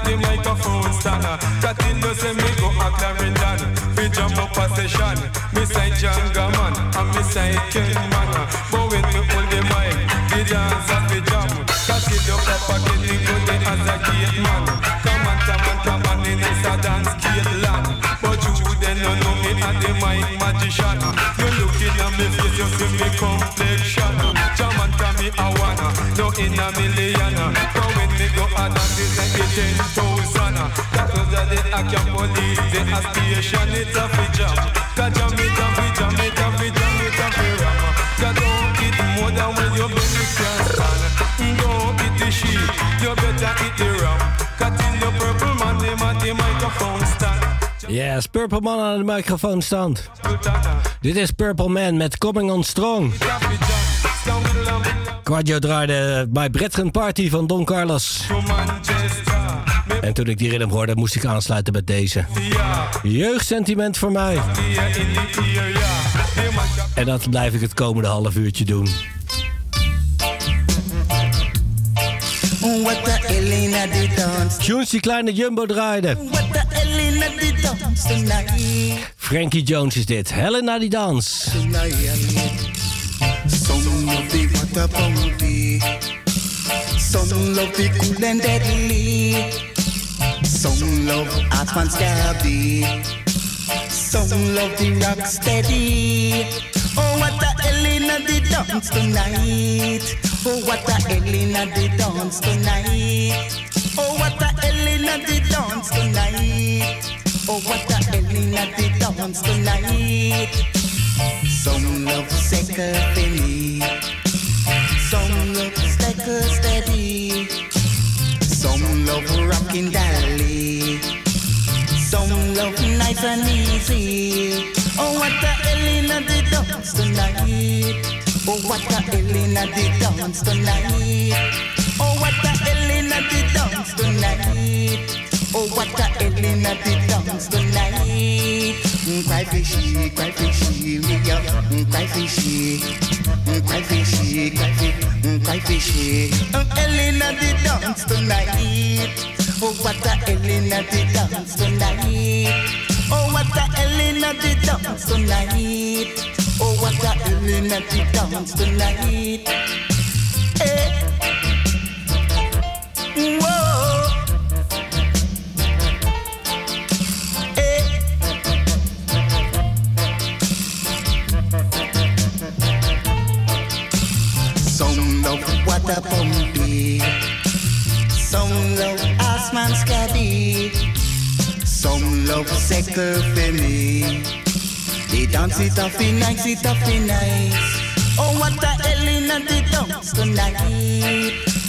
me at the microphone stand. Cause till you say me go a Clarendon. We jump up a session. Me say Janga man, and me say Ken man. But when me hold the mic, the dance a fi jam. Cause till you pop a Kenny go the as a gate man. Come on, come on, come on, in it's a dance gate land. But you then no know me and the mic magician. You looking at me face, you see me complexion. Jaman come me a wanna, no in a million. But go it's a ten thousand. Can police station. It's jam. Cause jam it a fi jam it a fi jam it a fi ram. Cause don't eat more than when your belly can stand. Don't eat the sheep, you better eat the ram. Cause till your purple man, the microphone stand. Yes, Purple Man aan de microfoon stand. Dit is Purple Man met Coming on Strong. Quadio draaide My Brethren Party van Don Carlos. En toen ik die rhythm hoorde, moest ik aansluiten met deze. Jeugdsentiment voor mij. En dat blijf ik het komende half uurtje doen. Tunes die kleine Jumbo draaide. Frankie Jones is dit. Helen naar die dans. Love the. Some love the cool and deadly. Some love hot and. Some love the rock steady. Oh, what the hell in the dance tonight? Oh, what the hell in the dance tonight? Oh, what the hell in the dance tonight? Oh, what the hell in the dance tonight? Some love second penny. Stecker steady. Some love rockin' dolly. Some love nice and easy. Oh, what the hell in the dance tonight? Oh, what the hell in the dance tonight? Oh, what the hell in the dance tonight? Oh, what the hell in the dance tonight? Cry fishy, cry fishy, up. Mm, Cry fishy, cry fishy, cry fishy, cry fishy. In the dance tonight. Oh, what in the dance tonight? Oh, what in the dance tonight? Oh, what in the dance tonight? Hey. Whoa. Water pumpy. Some love Asman scabby. Some love for me. They dance it off in nice, it off in nice. Oh, what the hell in the dance tonight?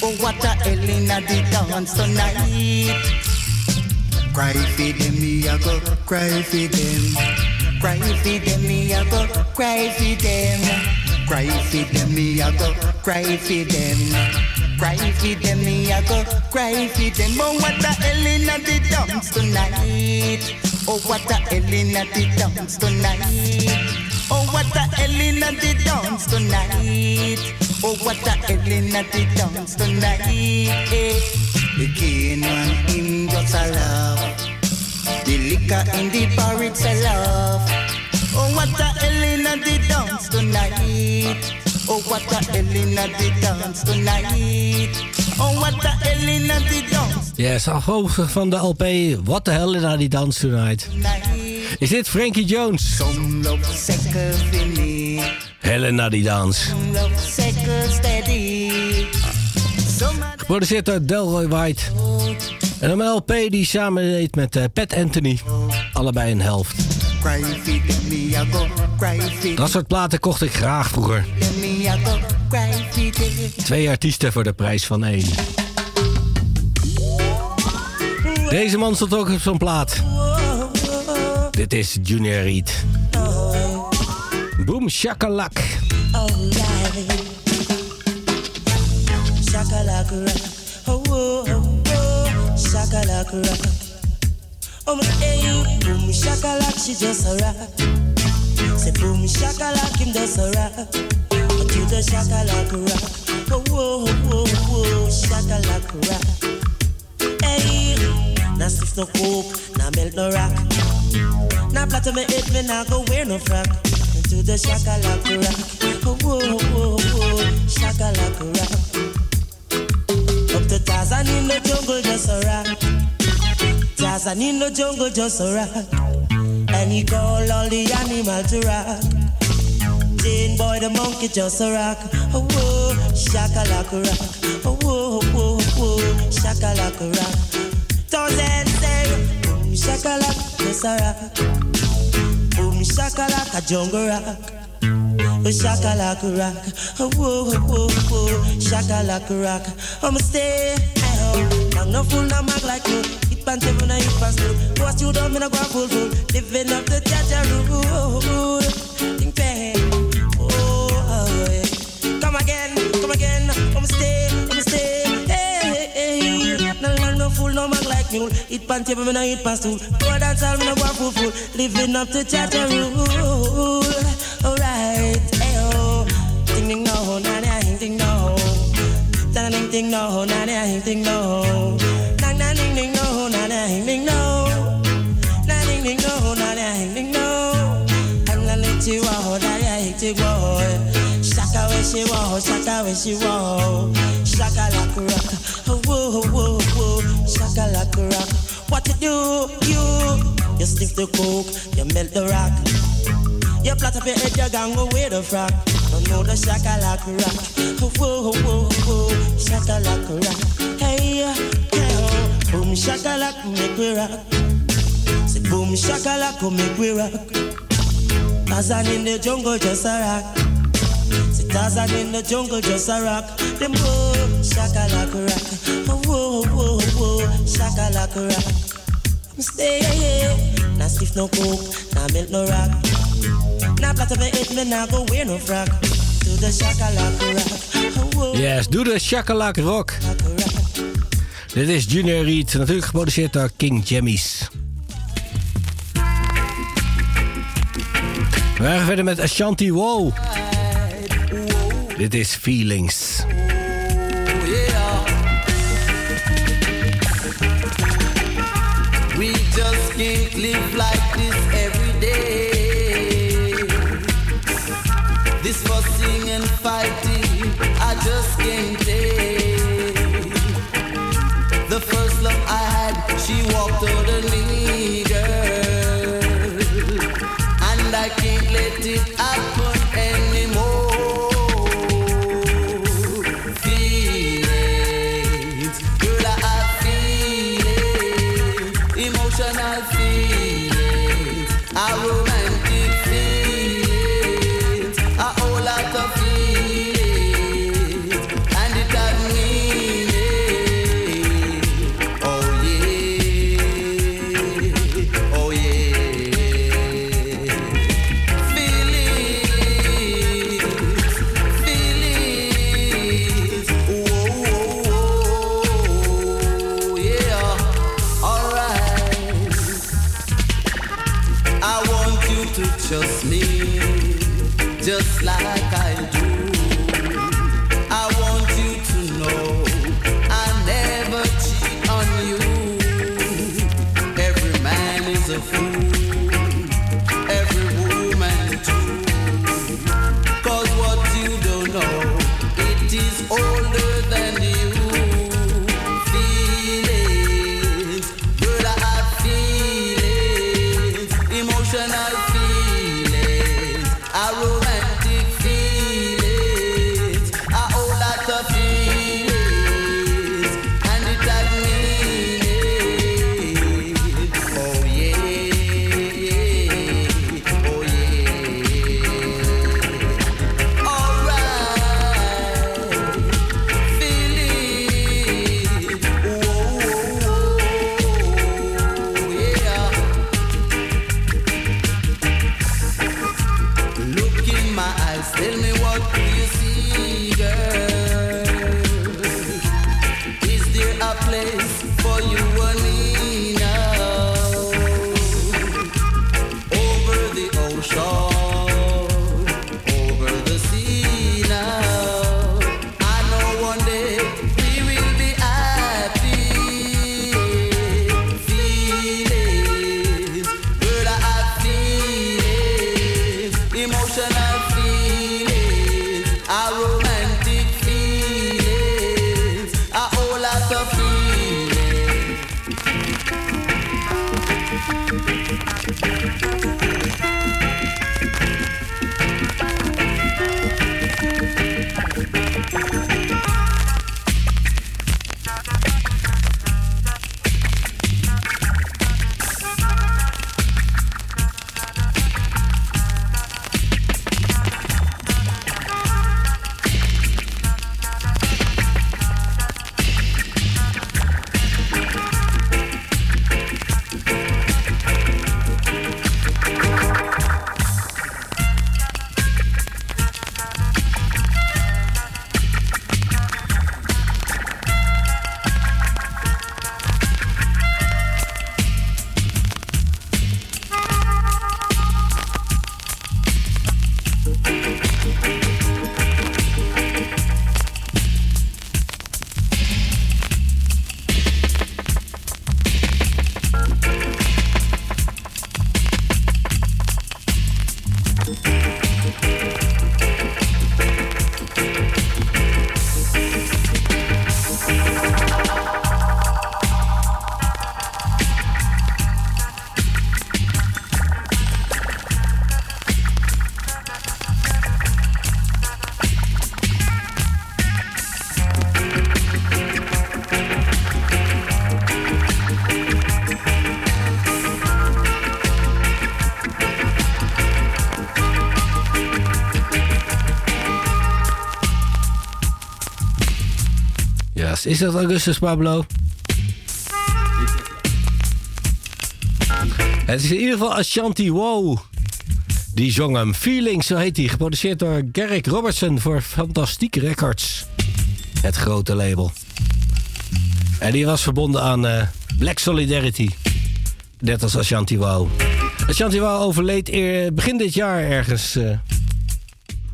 Oh, what the hell in the dance tonight? Cry for them, me a go cry for them. Cry for them, me a go cry for them. Cry for them, me I go cry for them. Cry for them, me I go cry for them. Oh, what the hell in the dance tonight? Oh, what the hell in the dance tonight? Oh, what the hell in the dance tonight? Oh, what the hell in the dance tonight? The king one him just a love. The liquor in the bar it's a love. Oh, what the hell in the dance tonight? Oh, what the hell in the dance tonight? Oh, what the hell in the dance Yes, afkomstig van de LP What the Hell in die Dance Tonight. Is dit Frankie Jones? Helena die dans. Geproduceerd door Delroy White. En een LP die samen deed met eh, Pat Anthony. Allebei een helft. Dat soort platen kocht ik graag vroeger. Twee artiesten voor de prijs van één. Deze man stond ook op zo'n plaat. Dit is Junior Reed. Boom shakalak. Alright. Shakalaka rock. Oh, oh, oh, oh. Shakalaka rock. Oh, my hey, boom shakalak, she just a rock. Say boom shakalak, him just a rock. You the shakalaka rock. Oh, oh, oh, oh, shakalaka rock. Hey, now stiff no coke, now melt no rock. Now platter me head, me now go wear no frock. To the shakalaka rock. Oh, oh, oh, oh, shakalaka rock. Up to Tarzan in the jungle, just a rock. Tarzan in the jungle, just a rock. And he call all the animal to rock. Jane boy, the monkey, just a rock. Oh, oh, shakalaka rock. Oh, oh, oh, oh, shakalaka rock. Thousand say, boom, shakalaka, just a rock. Boom, shakalaka, jungle rock. Oh, shakalaka rock. Oh, whoa, whoa, whoa, shakalaka rock. I'ma stay at home. I'm no fool, no mag like you. Hit pan seven, I hit pan two. What's you done, me no go full full. Living up the Jaja rule. Think back. Oh, oh, yeah. Come again, come again. I'ma stay, I'ma stay. Hey, hey, hey. No, no, no fool, no mag like mule. Hit pan table, me no hit pan stool. Go dance all, me no go full full. Living up the Jaja rule. Alright, ayo. Ding ding no, na na ding ding no. Na ding ding no, na na ding ding no. Ding no. Na ding ding no, na na ding ding no. I'm gonna let you na na hit you go. Shaka where she walk, shaka where she walk. Shaka like rock, oh whoa whoa whoa. Shaka like rock. What you do, you? You sniff the coke, you melt the rock. You plot up your head, you gang wear the frock. Don't know the shaka shakalaka rock. Oh, whoa, whoa, whoa, shakalaka rock. Hey, uh, hey, boom shakalaka, make we rock. Say boom shakalaka, oh, make we rock. Tarzan in the jungle, just a rock. Say Tarzan in the jungle, just a rock. Them boom shakalaka rock. Oh, whoa, whoa, whoa, shakalaka rock. I'm stay, now stiff no coke, now melt no rock. Now plot of it, me now go wear no frock. To the shakalaka rock. Oh, whoa. Yes, doe de shakalak rock. Dit is Junior Reed, natuurlijk geproduceerd door King Jammies. We gaan verder met Ashanti Wow. Dit is Feelings. We just can't live like this every day. This fussing and fighting, I just can't Is dat Augustus Pablo? Het is in ieder geval Ashanti Wow. Die zong hem Feelings, zo heet hij. Geproduceerd door Garrick Robertson voor Fantastiek Records. Het grote label. En die was verbonden aan eh, Black Solidarity. Net als Ashanti Wow. Ashanti Wow overleed begin dit jaar ergens. eh,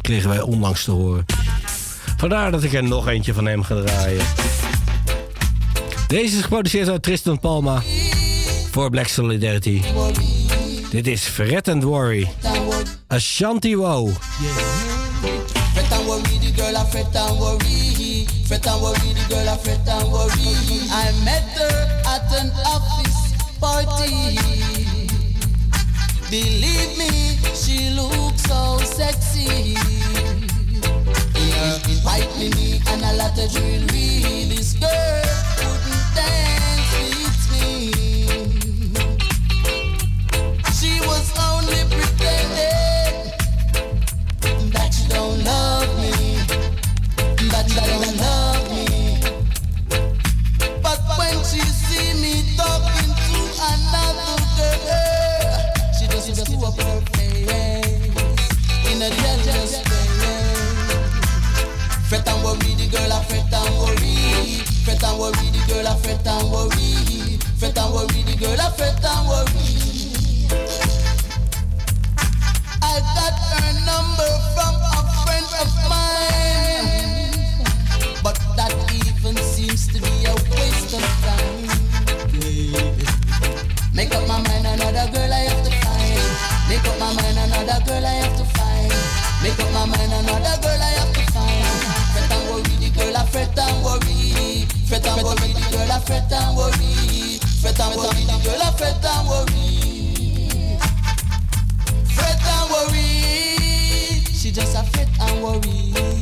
kregen wij onlangs te horen. Vandaar dat ik er nog eentje van hem ga draaien. Deze is geproduceerd door Tristan Palma voor Black Solidarity. Dit is Fret and Worry. Ashanti Wow. Fret and worry, the girl I fret and worry. Fret and worry, the girl I fret and worry. I met her at an office party. Believe me, she looks so sexy. Yeah, invite me and a lot of jewelry. This girl and worry. Fret and worry, the girl I fret and worry. I got her number from a friend of mine. But that even seems to be a waste of time. Make up my mind, another girl I have to find. Make up my mind, another girl I have to find. Make up my mind, another girl fret and worry. Fret and the girl I fret and worry. Fret and worry. She just a fret and worry.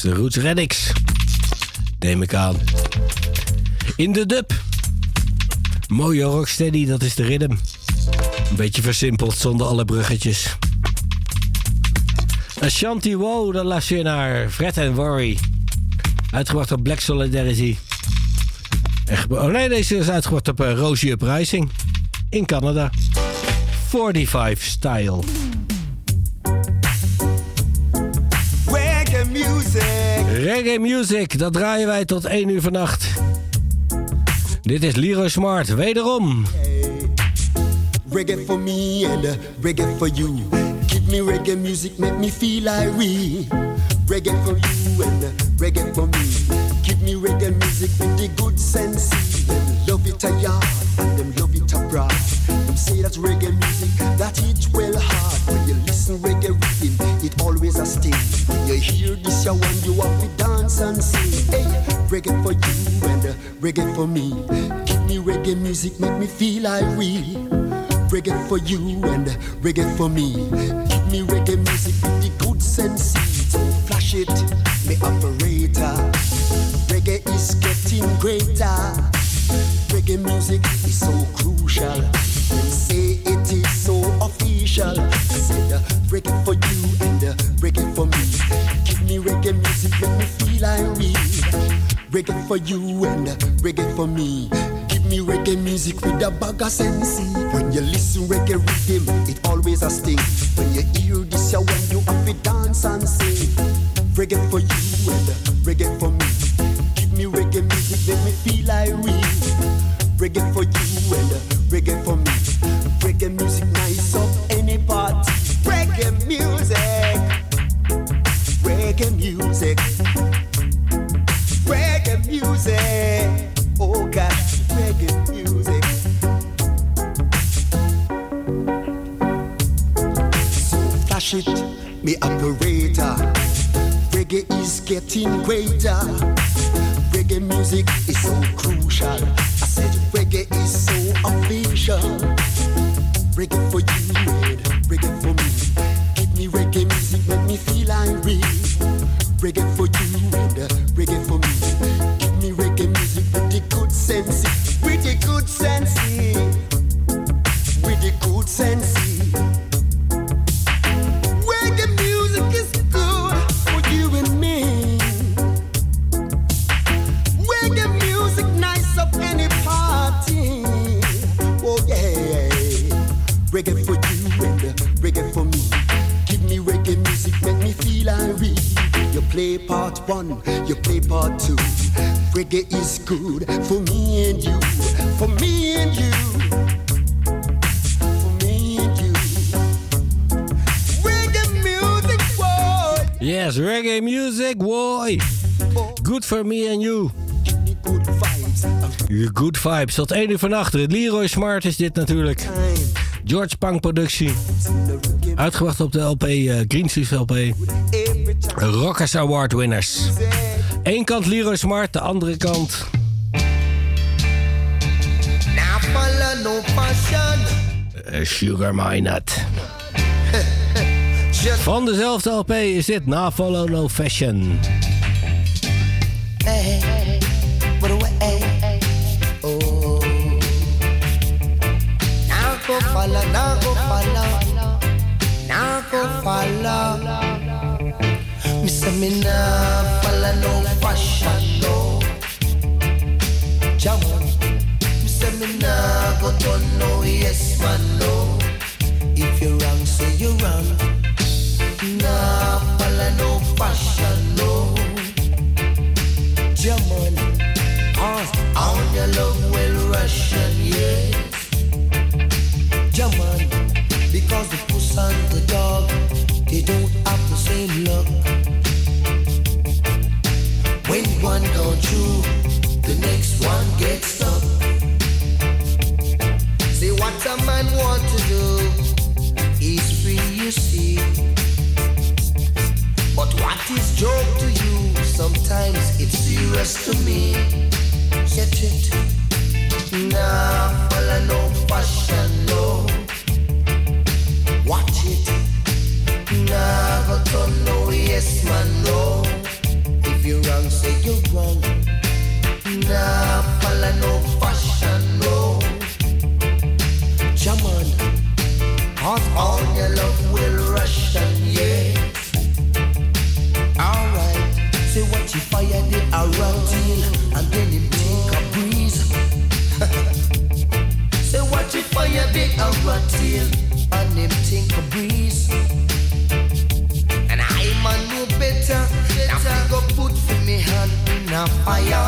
De Roots Reddix. Neem ik aan. In de dub. Mooie rocksteady, dat is de rhythm. Een beetje versimpeld zonder alle bruggetjes. Ashanti Wow, dan luister je naar Fred and Worry. Uitgebracht op Black Solidarity. Oh nee, deze is uitgebracht op uh, Rosie Uprising. In Canada. 45 Style. Reggae music, dat draaien wij tot 1 uur vannacht. Dit is Leroy Smart, wederom. Reggae for me and uh, reggae for you. Give me reggae music, make me feel irate. Reggae for you and uh, reggae for me. Give me reggae music with the good sense. Them love it a yard and them love it abroad. Them say that reggae music that hit well hard. When you listen reggae rhythm, it always a sting. When you hear this, you want you have to dance and sing. Hey, reggae for you and uh, reggae for me. Give me reggae music, make me feel irate. Reggae for you and reggae for me. Give me reggae music with the good sense. Flash it, me operator. Reggae is getting greater. Reggae music is so crucial. Say it is official. Say uh, reggae for you and uh, reggae for me. Give me reggae music, make me feel irate. Reggae for you and uh, reggae for me. Give me reggae music with a bag of sense. When you listen reggae rhythm, it always a sting. When you hear this, you when you have to dance and sing. Reggae for you and uh, reggae for me. Give me reggae music, make me feel irate. Reggae for you and reggae for me. Reggae music nice up any party. Reggae music. Reggae music. Reggae music. Oh God, reggae music. So flash it, me operator. Reggae is getting greater. Reggae music is so crucial. Reggae is so official. Reggae for you reggae for me. Me reggae music, make me feel irate. Reggae for you you play part two. Reggae is good for me and you, for me and you, for me and you. Reggae music, boy. Yes, reggae music, boy. Good for me and you. Good vibes. Tot 1 uur vannacht. Leroy Smart is dit natuurlijk. George Pang productie. Uitgebracht op de LP eh, Green Street LP. Rockers Award winners. Eén kant Leroy Smart, de andere kant. Uh, sugar My Nut. Van dezelfde LP is dit Na Follow No Fashion. Now go follow. Me say me nah Jam on. Me say me nah go turn no yes man, no. If you're wrong, say you're wrong. Nah follow no fashion, no. German. Cause on your love is joke to you? Sometimes it's serious to me. Get it? Nah, follow no fashion, no. Watch it. Nah, go turn no yes man, no. If you're wrong, say you're wrong. Nah, follow no fashion, no. Jaman, cause all your love will around till and then him take a breeze. say around till and him take a breeze. And I man know better, now go put me hand in a fire.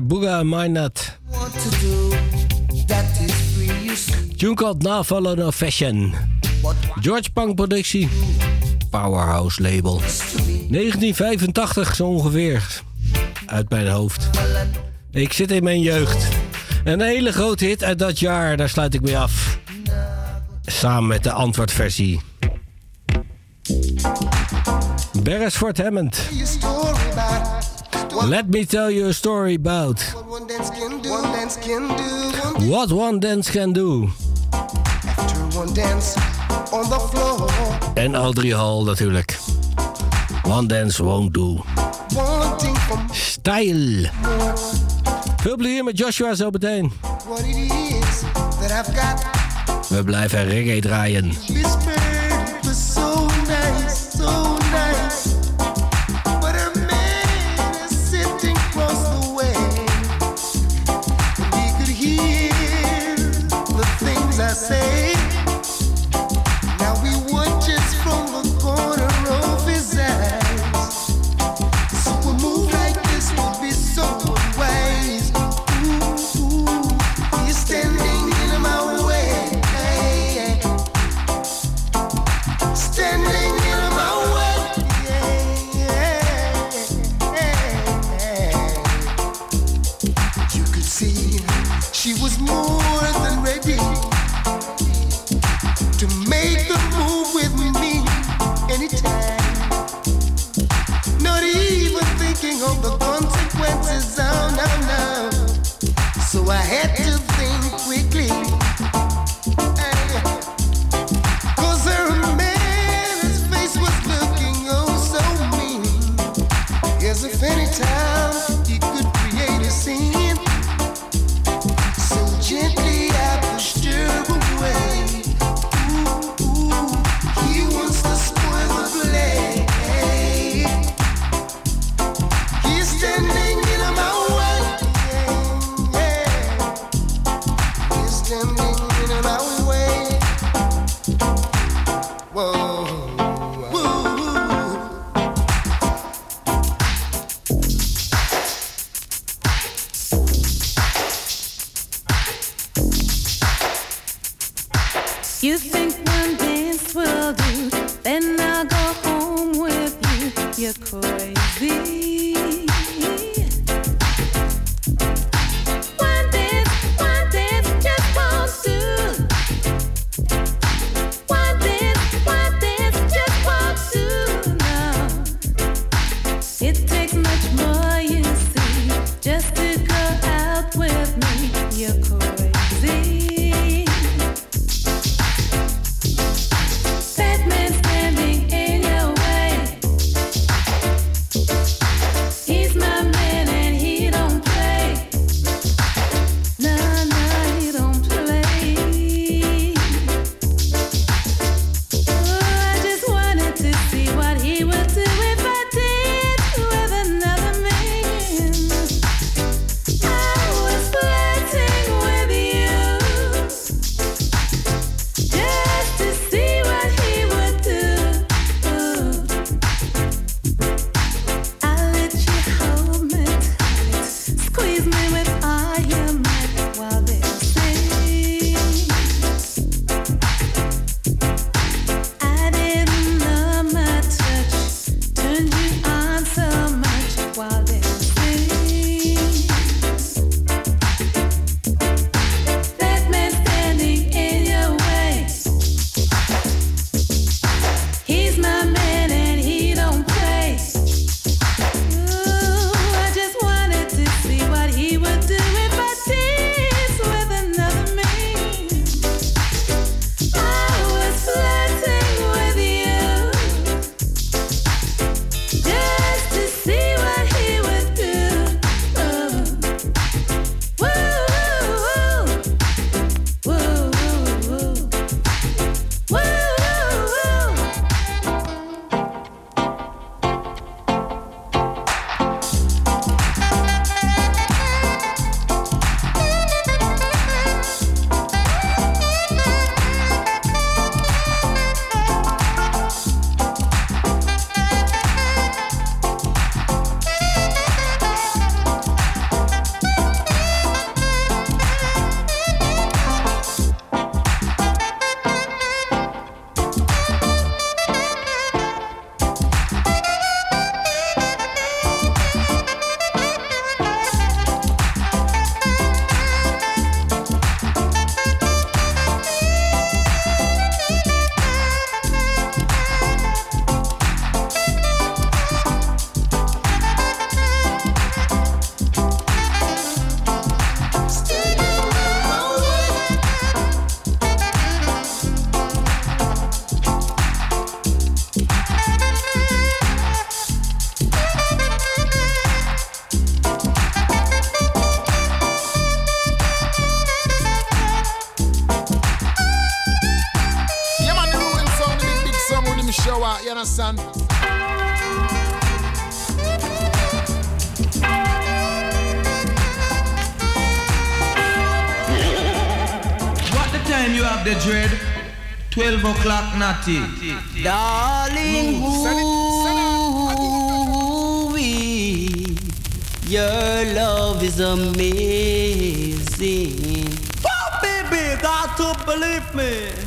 Booga, you see. Tune called Na Follow No Fashion. George Pang productie. Powerhouse label. 1985 zo ongeveer. Uit mijn hoofd. Ik zit in mijn jeugd. Een hele grote hit uit dat jaar, daar sluit ik mee af. Samen met de antwoordversie. Beresford Hammond. Let me tell you a story about what one dance can do. One dance can do. One what one dance can do. after one dance on the floor. En Audrey Hall natuurlijk. One dance won't do. Style. Veel plezier met Joshua zo meteen. what it is that I've got. We blijven reggae draaien. Illuminati. Darling, we? your love is amazing. Oh, baby, got to believe me.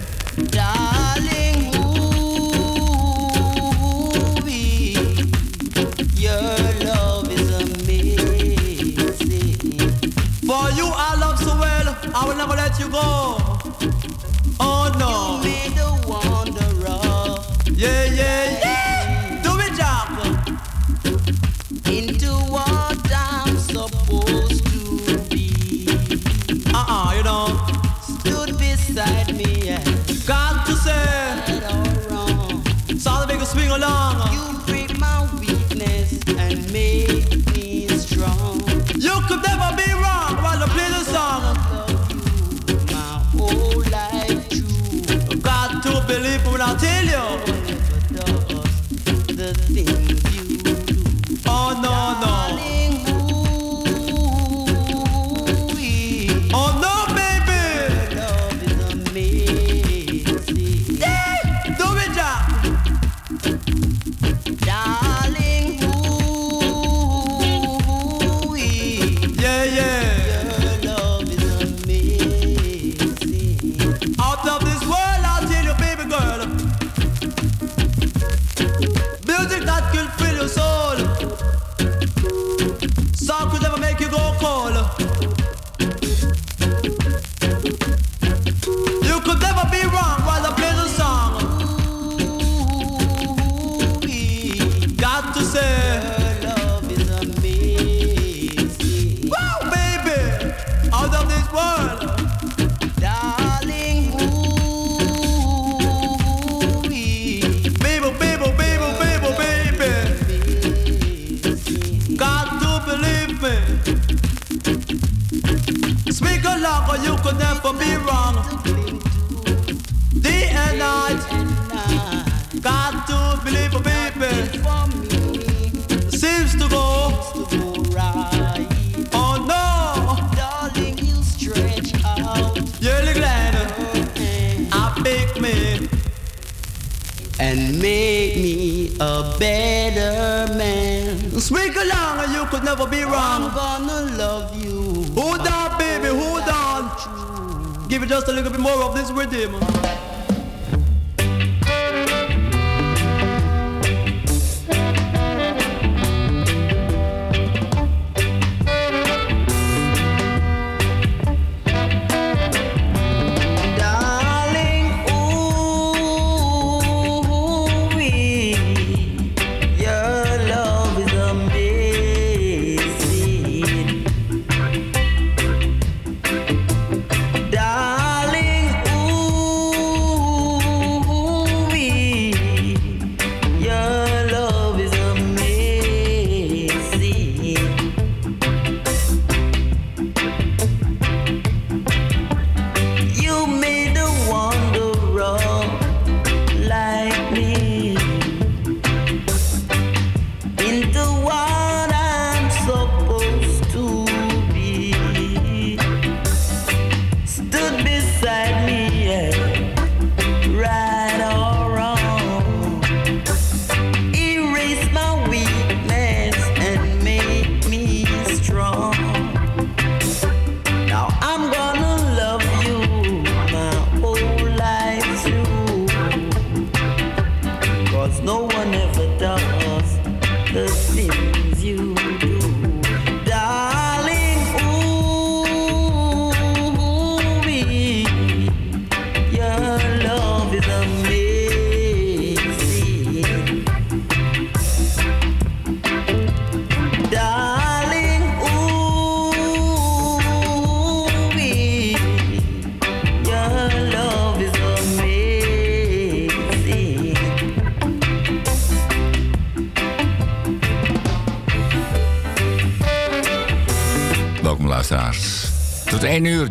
just a little bit more of this rhythm.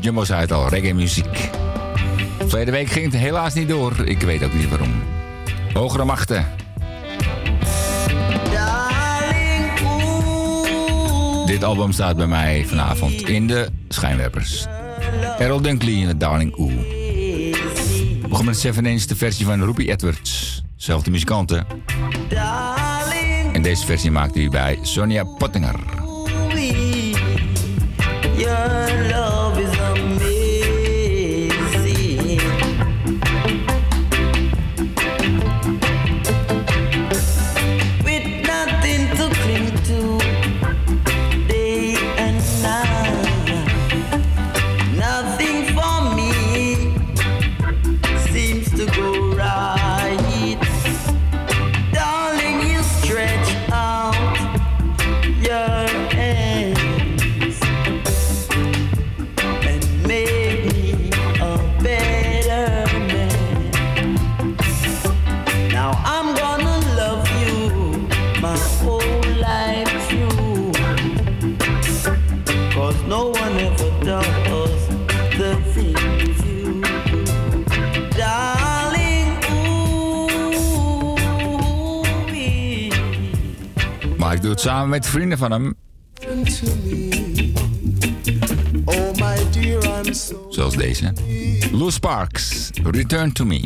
Jumbo zei al, reggae muziek. Verleden week ging het helaas niet door. Ik weet ook niet waarom. Hogere machten. Dit album staat bij mij vanavond in de schijnwerpers. Errol Dunkley in de Darling Oe. We begonnen met 7 eens de versie van Ruby Edwards. Zelfde muzikanten. En deze versie maakte hij bij Sonia Pottinger. vrienden van hem. Zoals deze. Lou Sparks, Return to Me.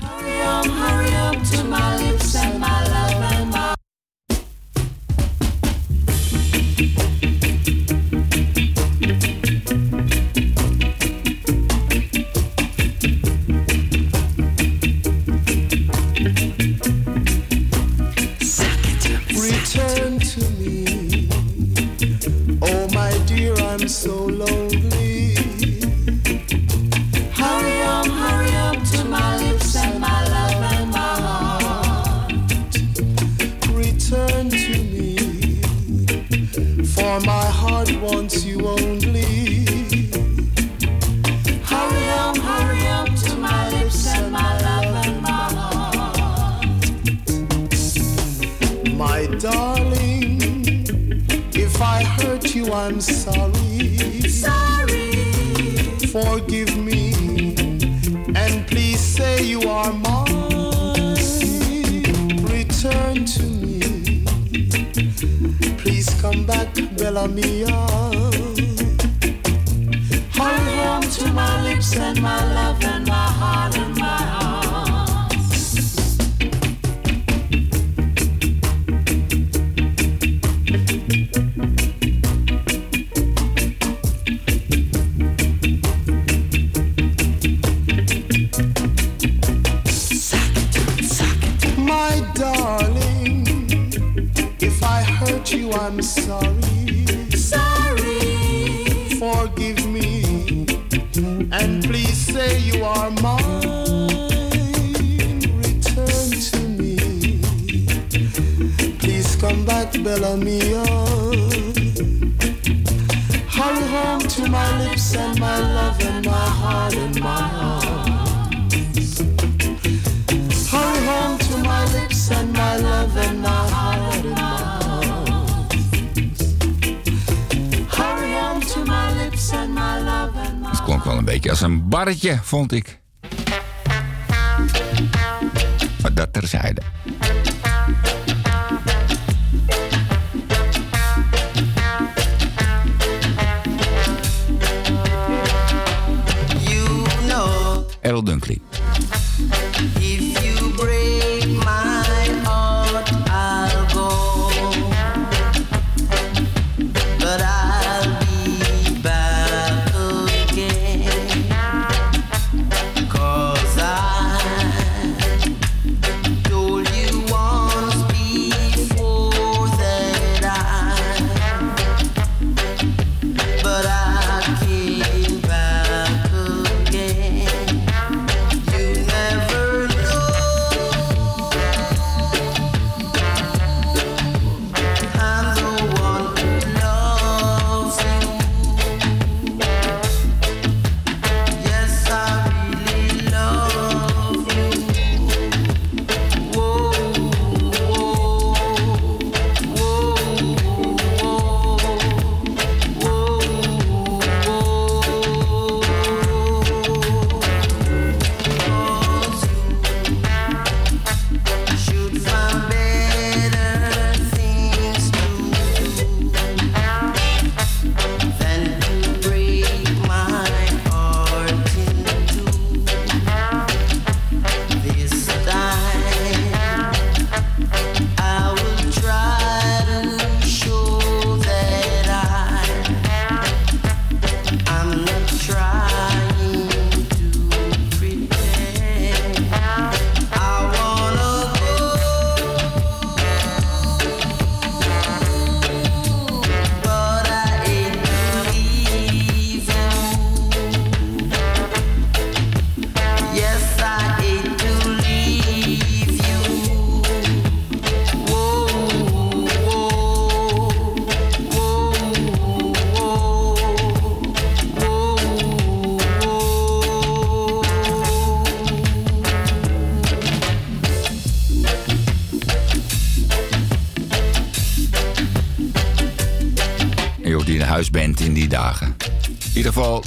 vond ik.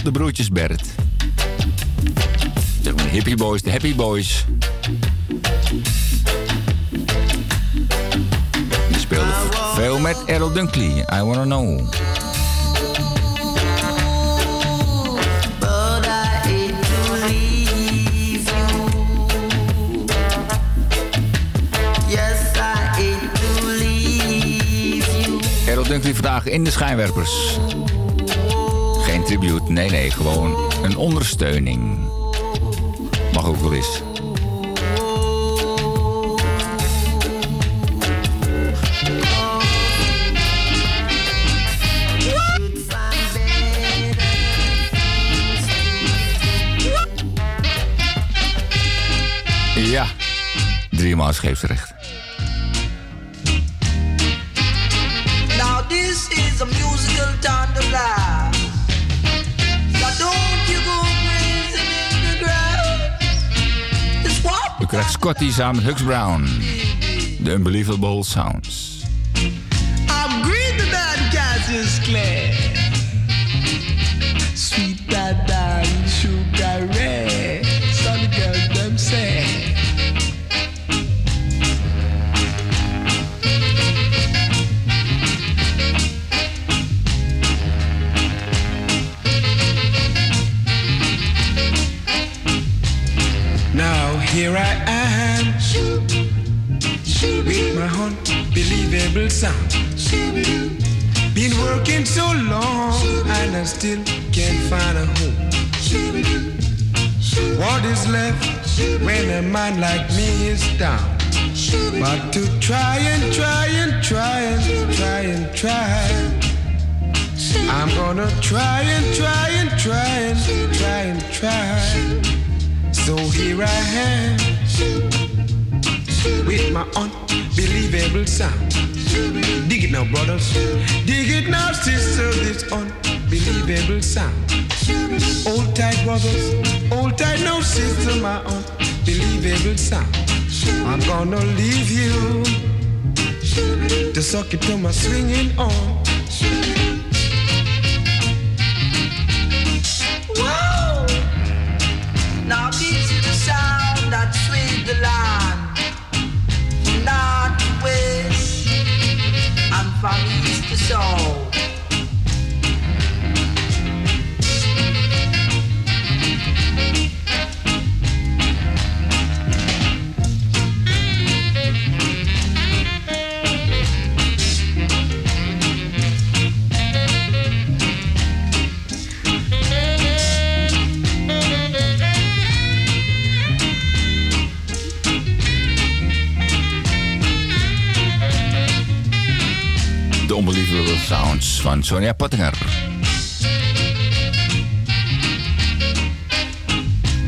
De broertjes Bert. De hippie boys, de happy boys. Die speelden veel met Errol Dunkley. I Wanna Know. Errol Dunkley vandaag in de schijnwerpers. Tribute, nee nee, gewoon een ondersteuning. Mag ook wel eens. Ja, driemaal scheepsrecht. Scotty samen Hux Brown. The Unbelievable Sounds. Sonja Pottinger.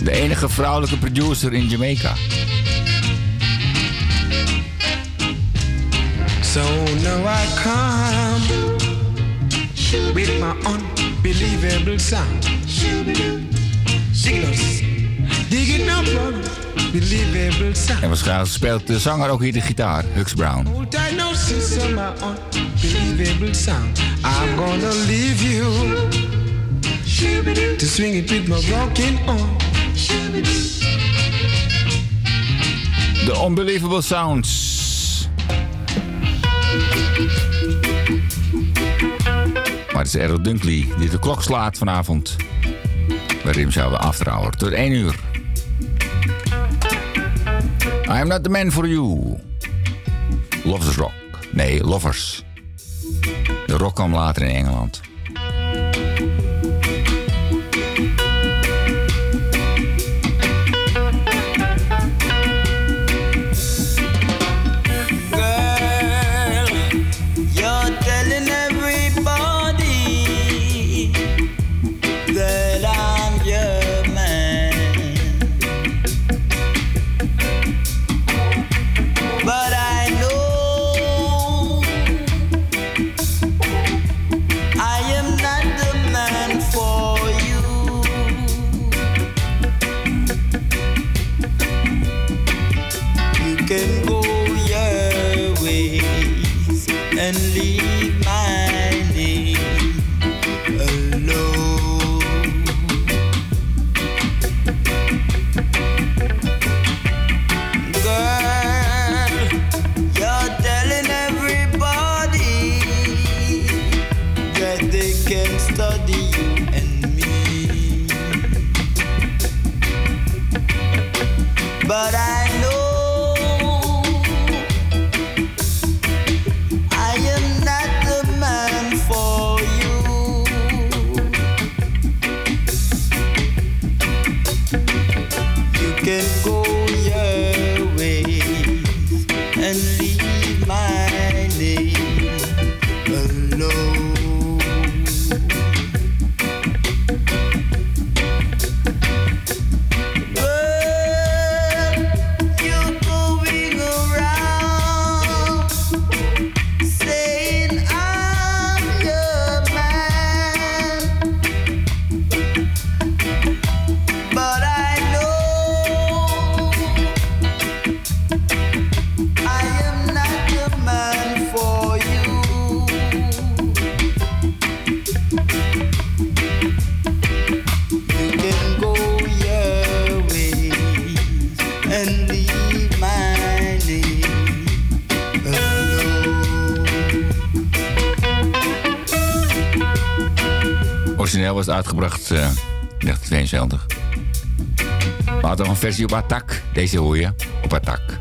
De enige vrouwelijke producer in Jamaica. So now I come with my unbelievable sound. Dig it now, dig it now, brother. Believable sound. En waarschijnlijk speelt de zanger ook hier de gitaar, Hux Brown. Hold tight now, sister, my unbelievable sound. I'm gonna leave you to swing it with my broken arm. The Unbelievable Sounds. Maar het is Errol Dunkley die de klok slaat vanavond. Bij Rimshouden After Hour tot 1 uur. I am not the man for you. Lovers Rock. Nee, Lovers. De rock kwam later in Engeland. uitgebracht in 1972. Maar had een versie op Attack. Deze hoor je op Attack.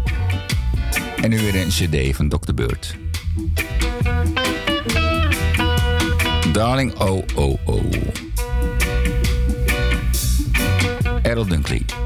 En nu weer een cd van Dr. Beurt. Darling oh oh oh. Errol Dunkley.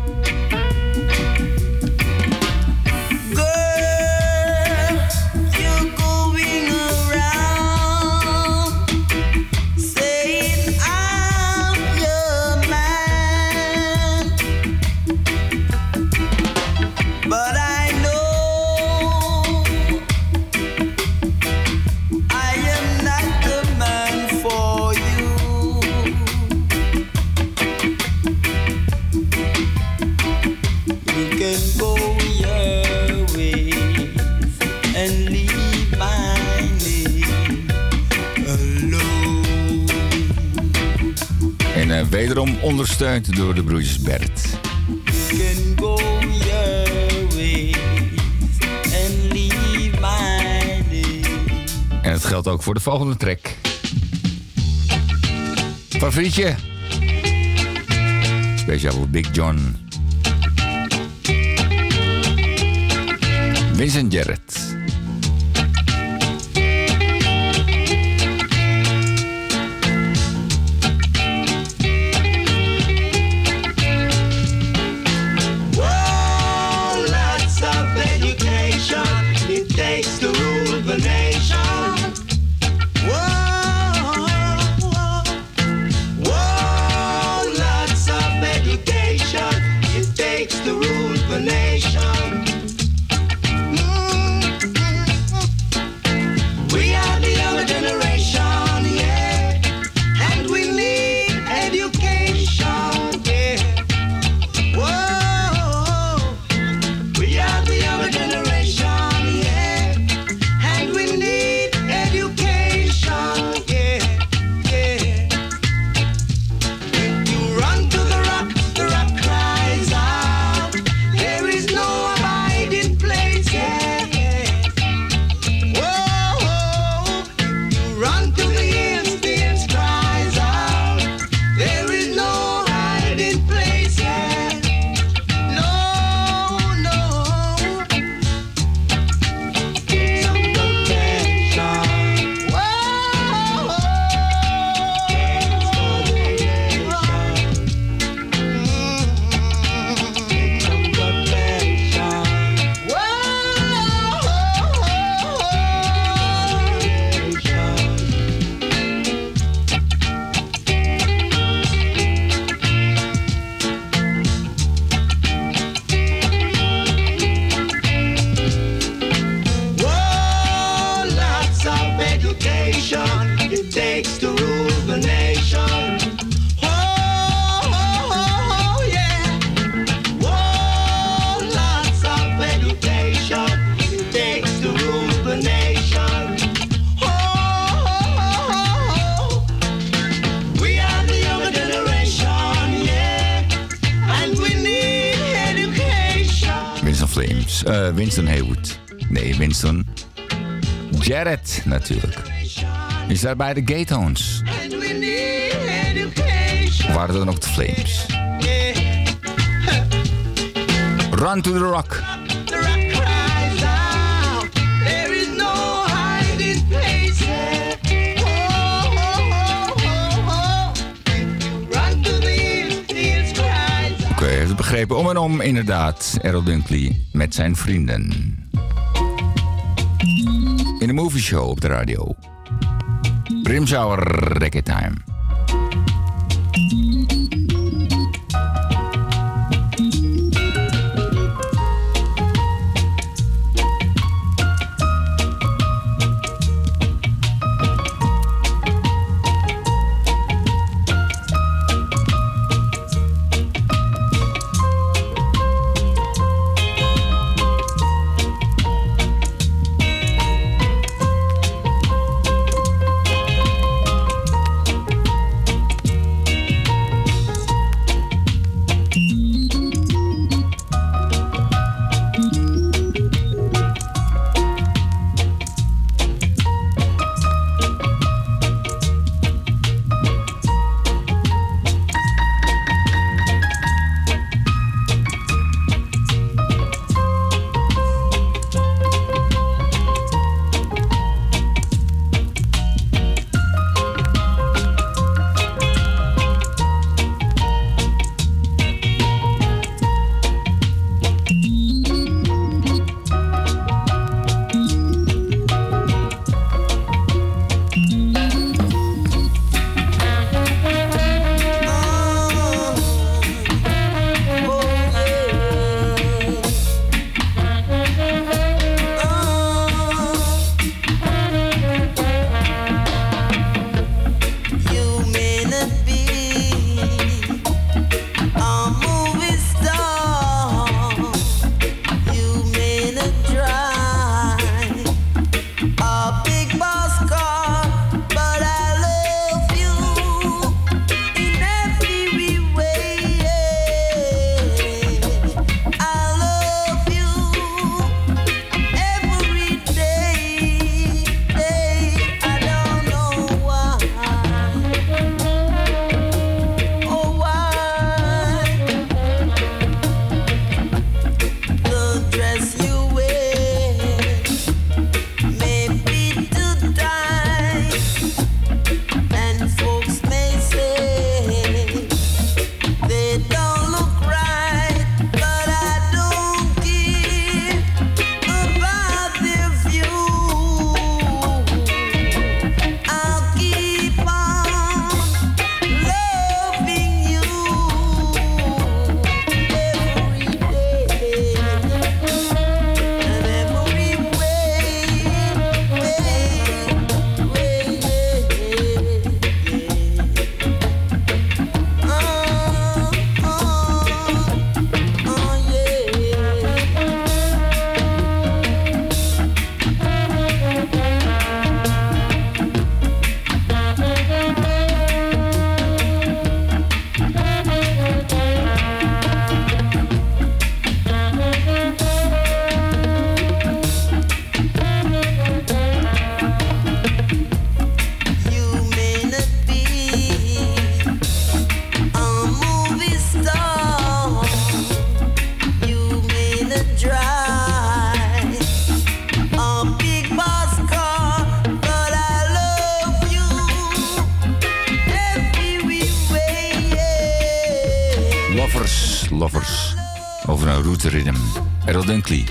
gesteund door de broertjes Bert. En het geldt ook voor de volgende track. Favorietje? Speciaal voor Big John. Vincent Jarrett. Winston Haywood. Nee, Winston. Jared natuurlijk. Is daar bij de Gatehounds. Waar dan ook de Flames. Run to the Rock. Begrepen. Om en om, inderdaad. Errol Dunkley met zijn vrienden. In de movie show op de radio. Rimsauer Reggae Time.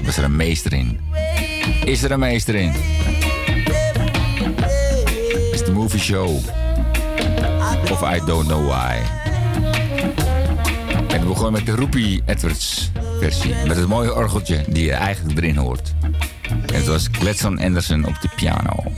Was er een meester in. Is er een meester in? Is de movie show. Of I don't know why. En we begonnen met de Roepie Edwards versie. Met het mooie orgeltje die je eigenlijk erin hoort. En het was Gladson Anderson op de piano.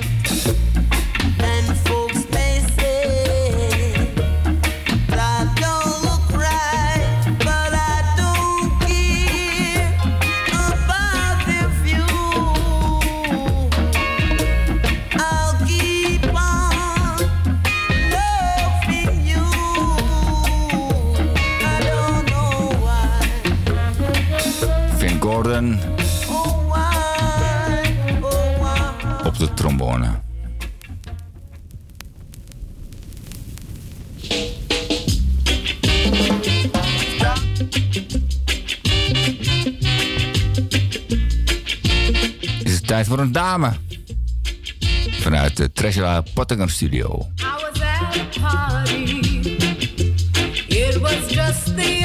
Op de trombone. Is het tijd voor een dame? Vanuit de Treasure Pottinger Studio. It was just the.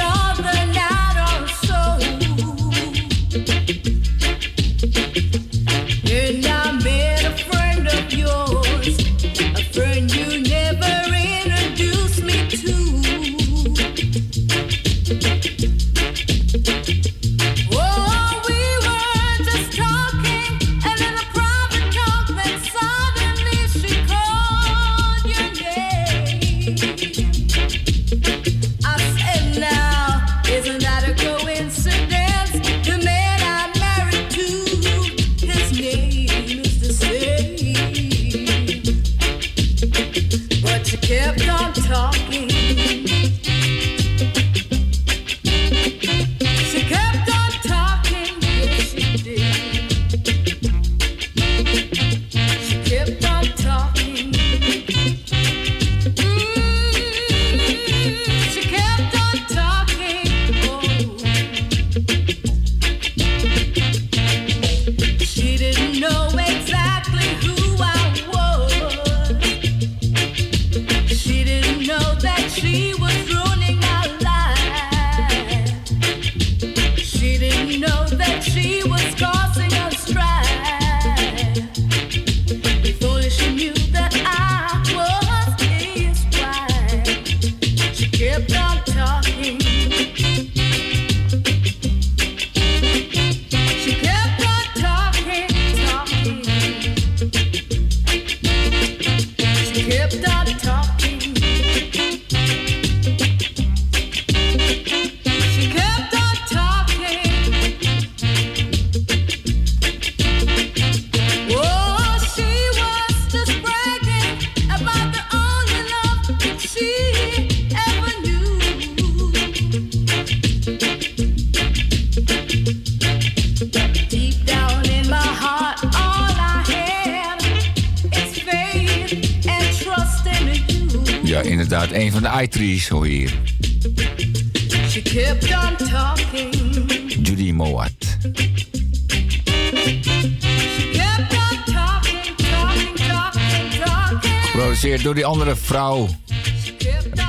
andere vrouw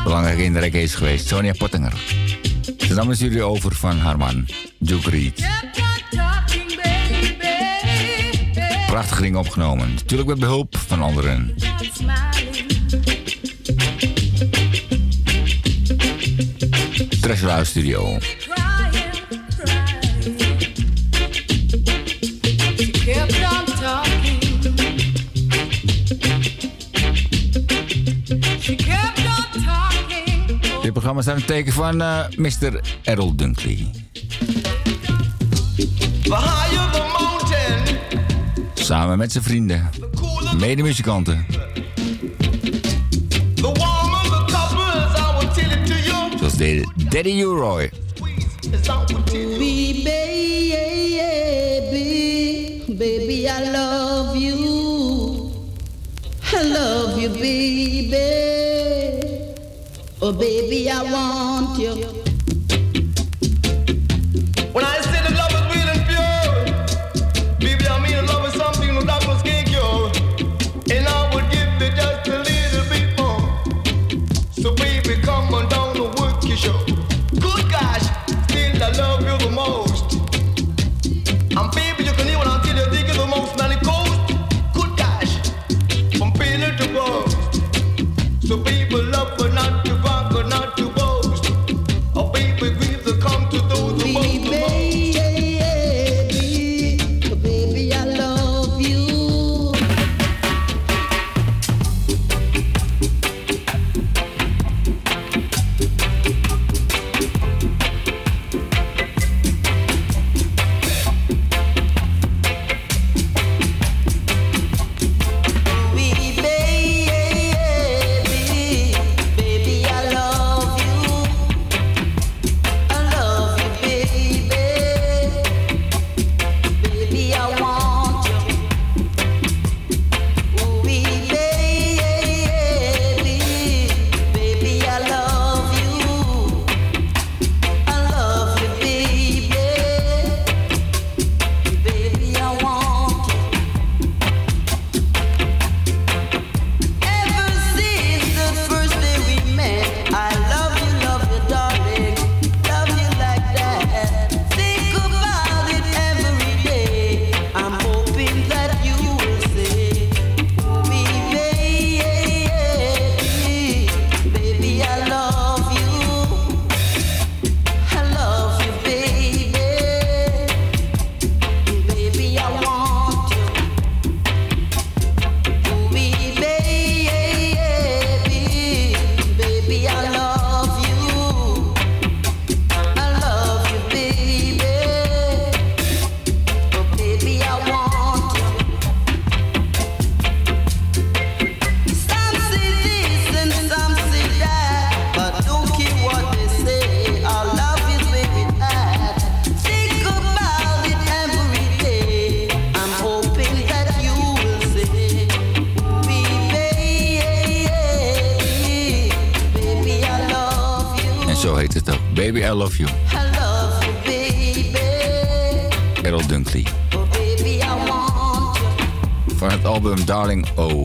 belangrijke inderlijke is geweest, Sonia Pottinger. Ze nam jullie over van haar man, Duke Reed. Prachtig ding opgenomen, natuurlijk met behulp van anderen. Trash Studio. We zijn het teken van eh, Mr. Errol Dunkley. Samen met zijn vrienden, medemuzikanten. Zoals de Daddy Uroy. baby, I want you. Album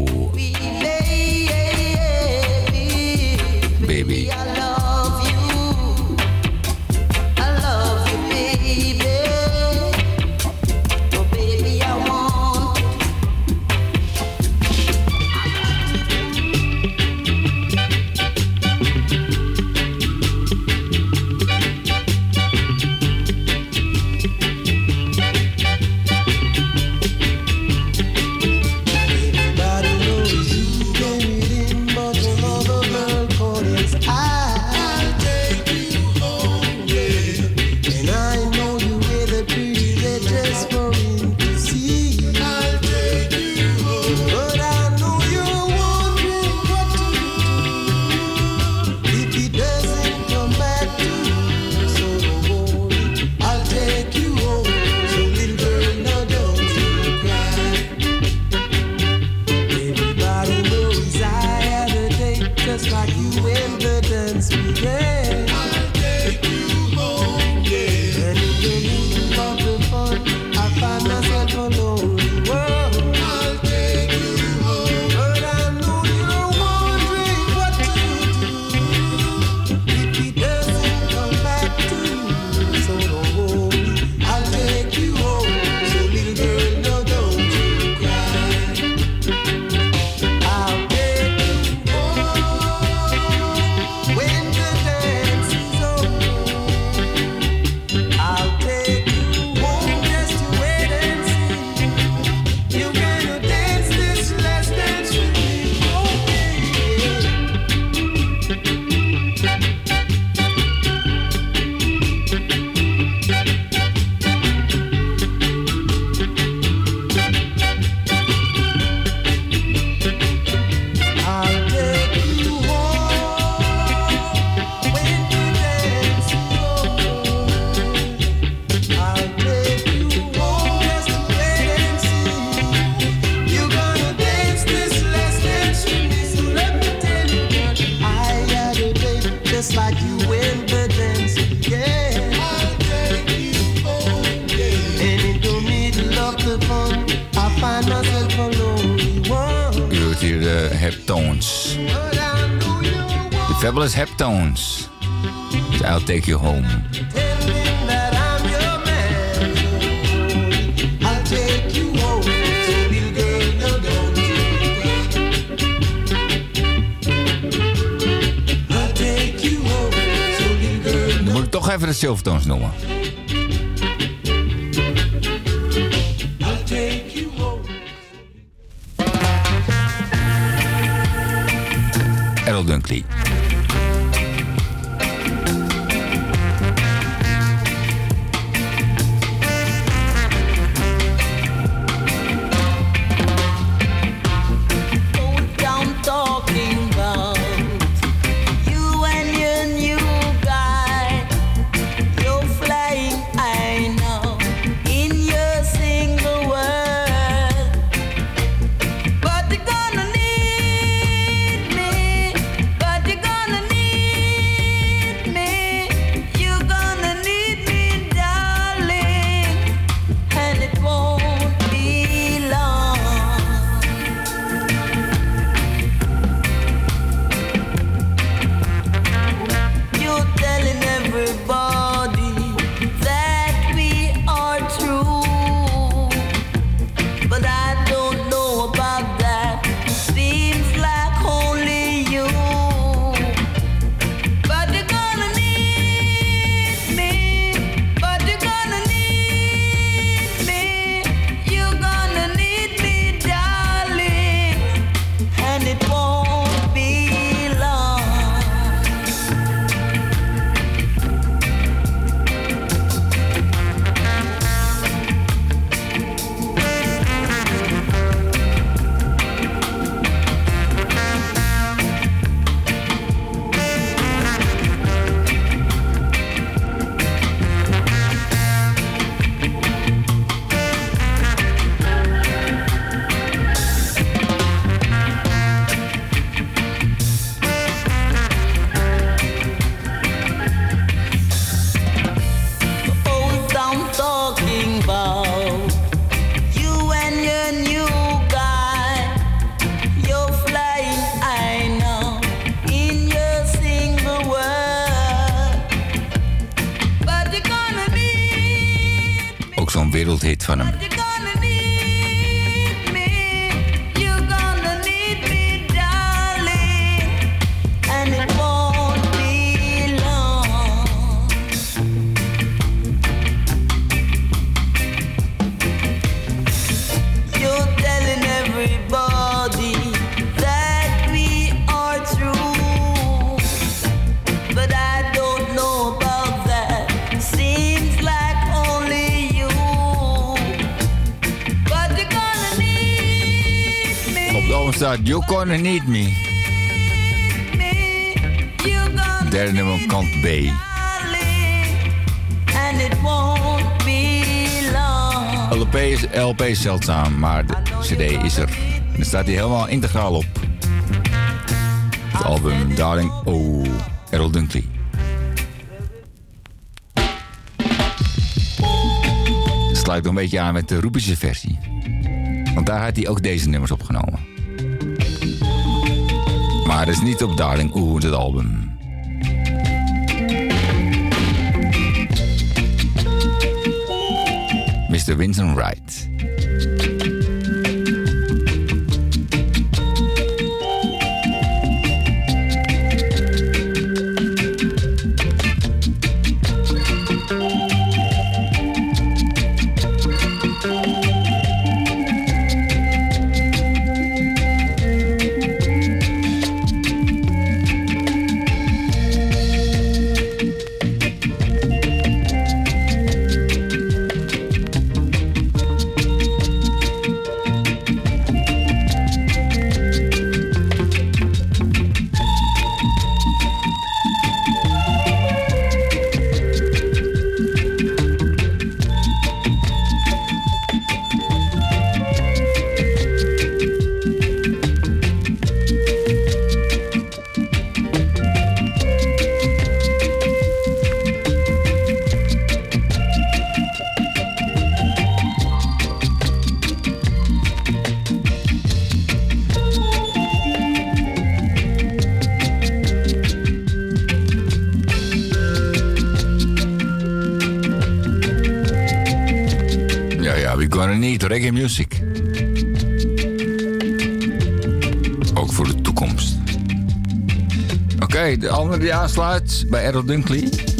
You Gonna Need Me. Derde nummer kant B. LP is, LP is zeldzaam, maar de CD is er. En daar staat hij helemaal integraal op. Het album Darling Oh, Errol Dunkley. Sluit nog een beetje aan met de Roepische versie. Want daar had hij ook deze nummers opgenomen. Maar is niet op Darling Oeh, het album. Mr. Winston Wright. Die aansluit bij Errol Dunkley.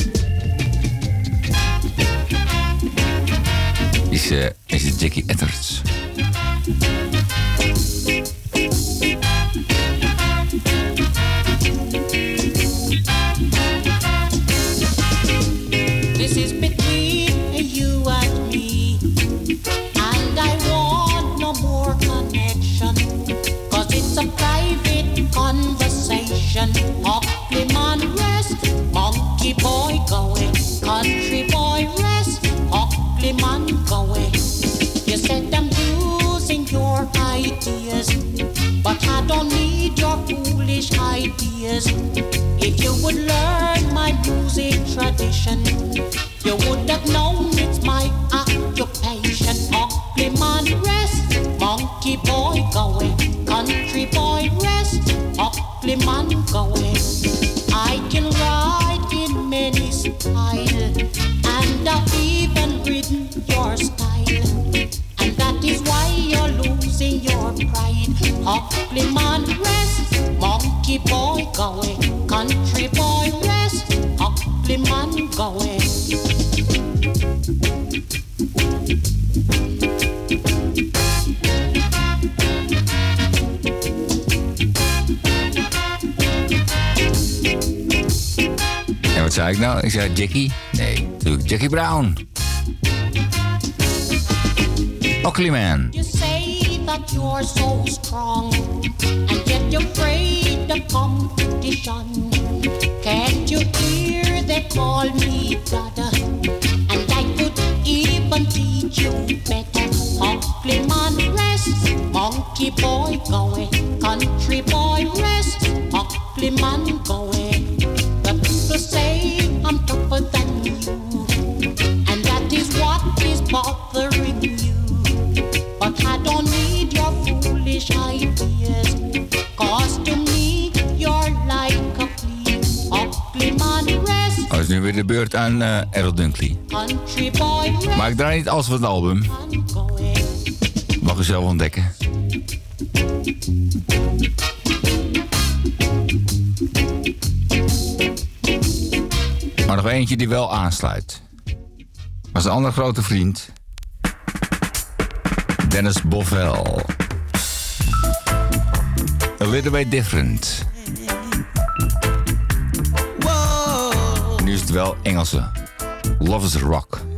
Ik zei Jackie? Nee, natuurlijk Jackie Brown. Ugly Man. You say that you're so strong, and yet you're afraid of competition. Can't you hear they call me Dada? And I could even teach you better. Ugly man rest, monkey boy go away. Country boy rest, weer de beurt aan eh Errol Dunkley. Maar ik draai niet alles van het album. Mag u zelf ontdekken. Maar nog eentje die wel aansluit. Was een andere grote vriend. Dennis Bovell. A little bit different. Wel Engelse. Love is Rock.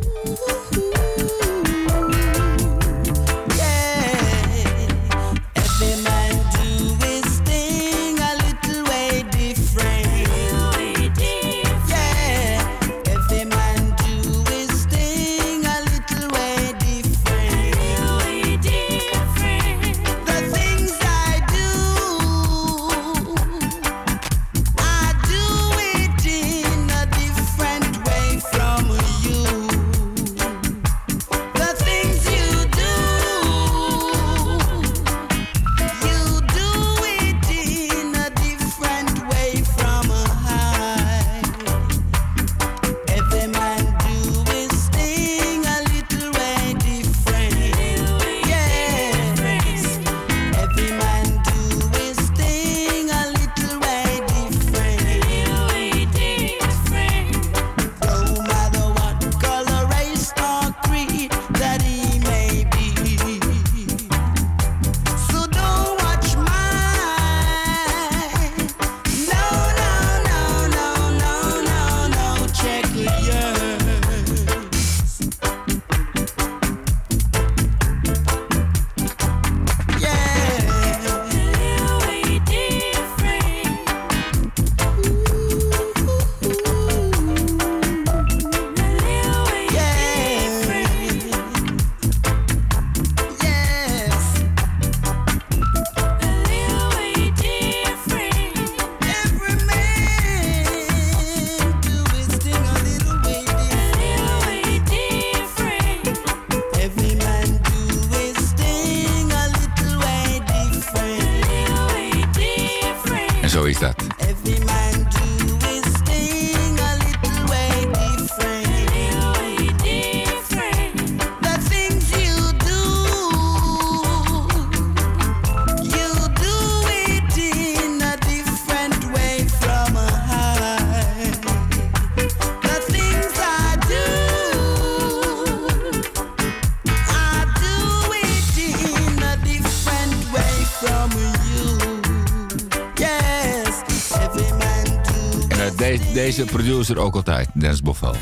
Deze producer ook altijd, Dennis or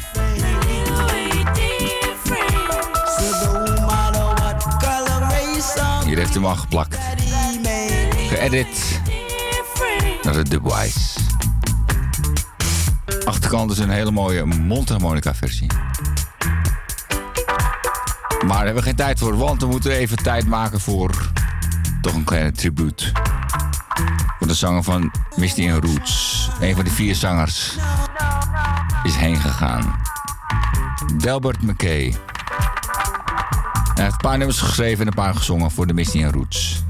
Hier heeft hij hem al geplakt. Geëdit naar de Dubwise. Achterkant is een hele mooie mondharmonica versie. Maar daar hebben we geen tijd voor, want we moeten even tijd maken voor toch een kleine tribute. Voor de zanger van Misty and Roots. Een van die vier zangers is heen gegaan. Delbert McKay. Hij heeft een paar nummers geschreven en een paar gezongen voor de Misty and Roots.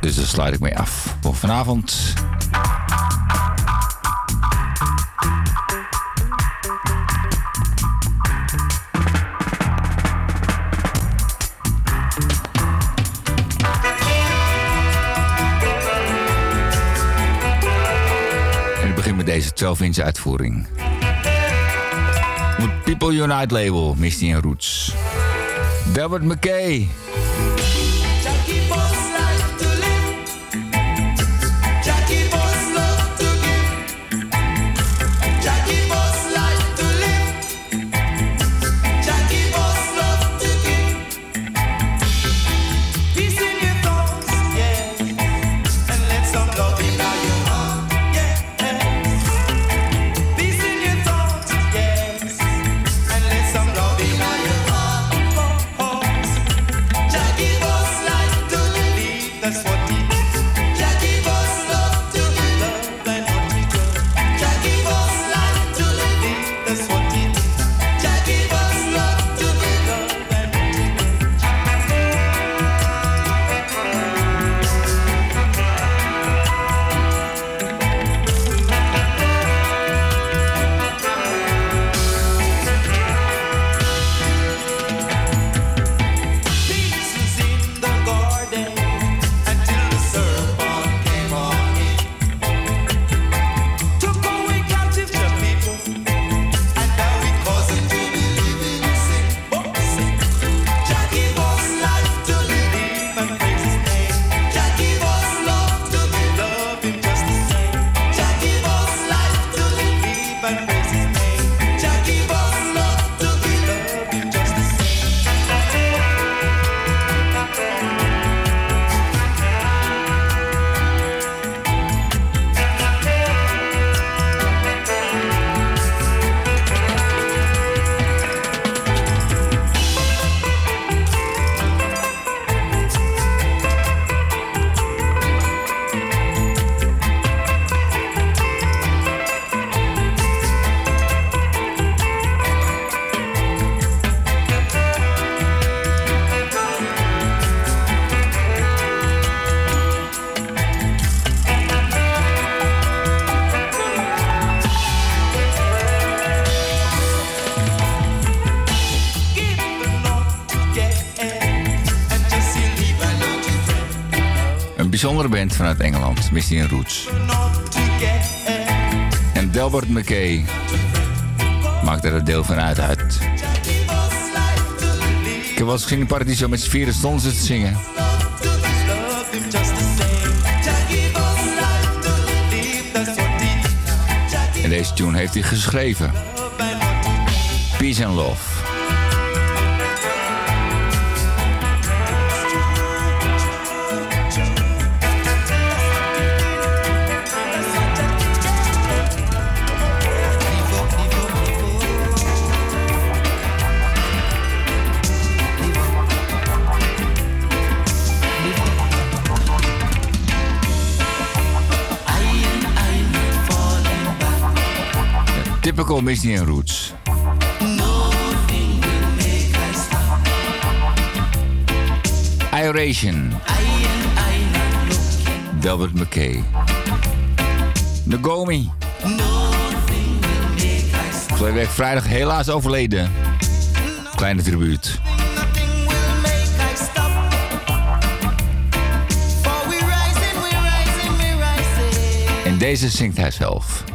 Dus daar sluit ik mee af voor vanavond. Met deze 12-inch uitvoering. Het People Unite label, Misty and Roots. Delbert McKay. Bijzondere band vanuit Engeland, Misty in Roots. En Delbert McKay maakt er een deel van uit. uit. Ik heb wel eens in Paradiso met z'n vieren stonden te zingen. En deze tune heeft hij geschreven. Peace and Love. Typical Misty and Roots. Iration. Delbert McKay. Nagomi. Week vrijdag helaas overleden. Kleine tribuut. En deze zingt hij zelf.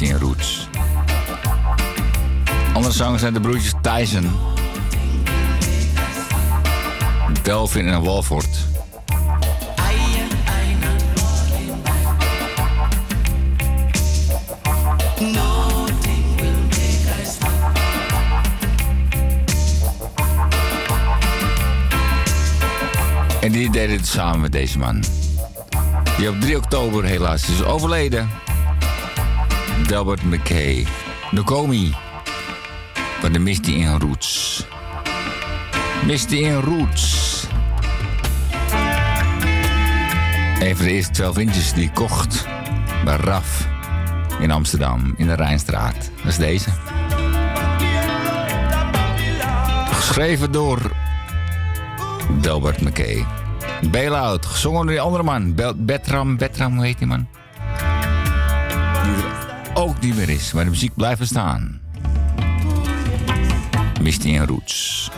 In Roots. Andere zangers zijn de broertjes Tyson. Delvin en Walford. En die deden het samen met deze man. Die op 3 oktober helaas is overleden. Delbert McKay. Nokomi. Van de Misty in Roots. Misty in Roots. Een van de eerste 12 inches die ik kocht. Bij RAF. In Amsterdam. In de Rijnstraat. Dat is deze. Geschreven door Delbert McKay. Bailout, gezongen door die andere man. Bertram, Betram, hoe heet die man? ook niet meer is, maar de muziek blijft bestaan. Misty en Roots.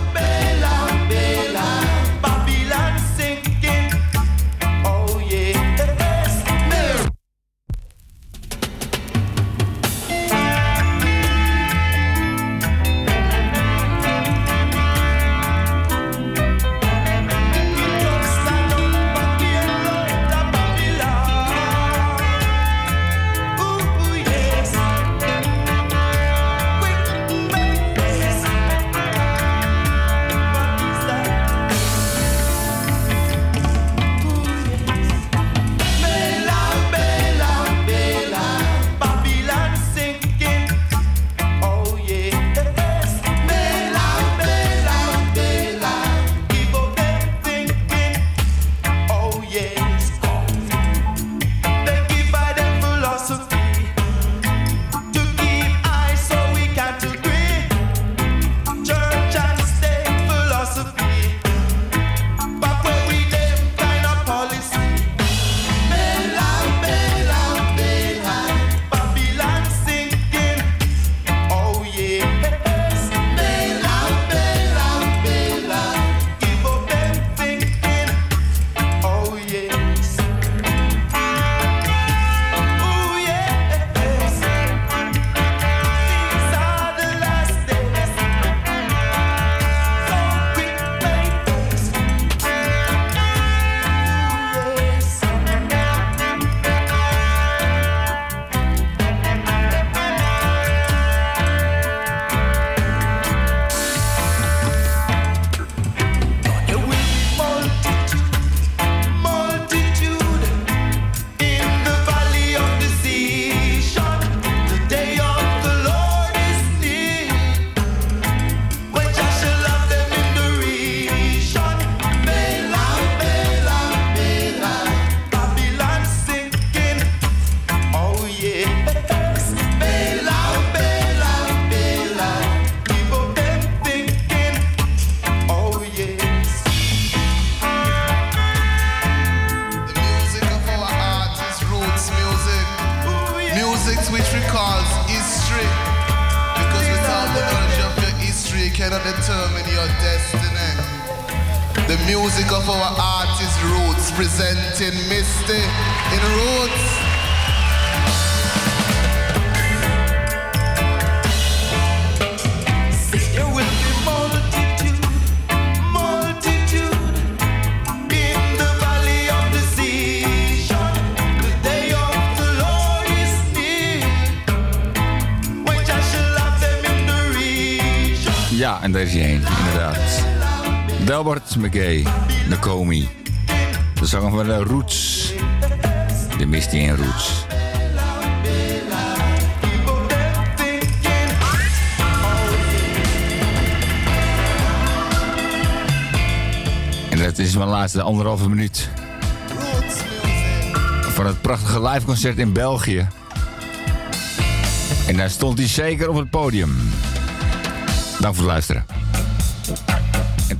McKay, McGay, Nakomi. De zanger van de Roots. De Misty in Roots. En dat is mijn laatste anderhalve minuut. Van het prachtige liveconcert in België. En daar stond hij zeker op het podium. Dank voor het luisteren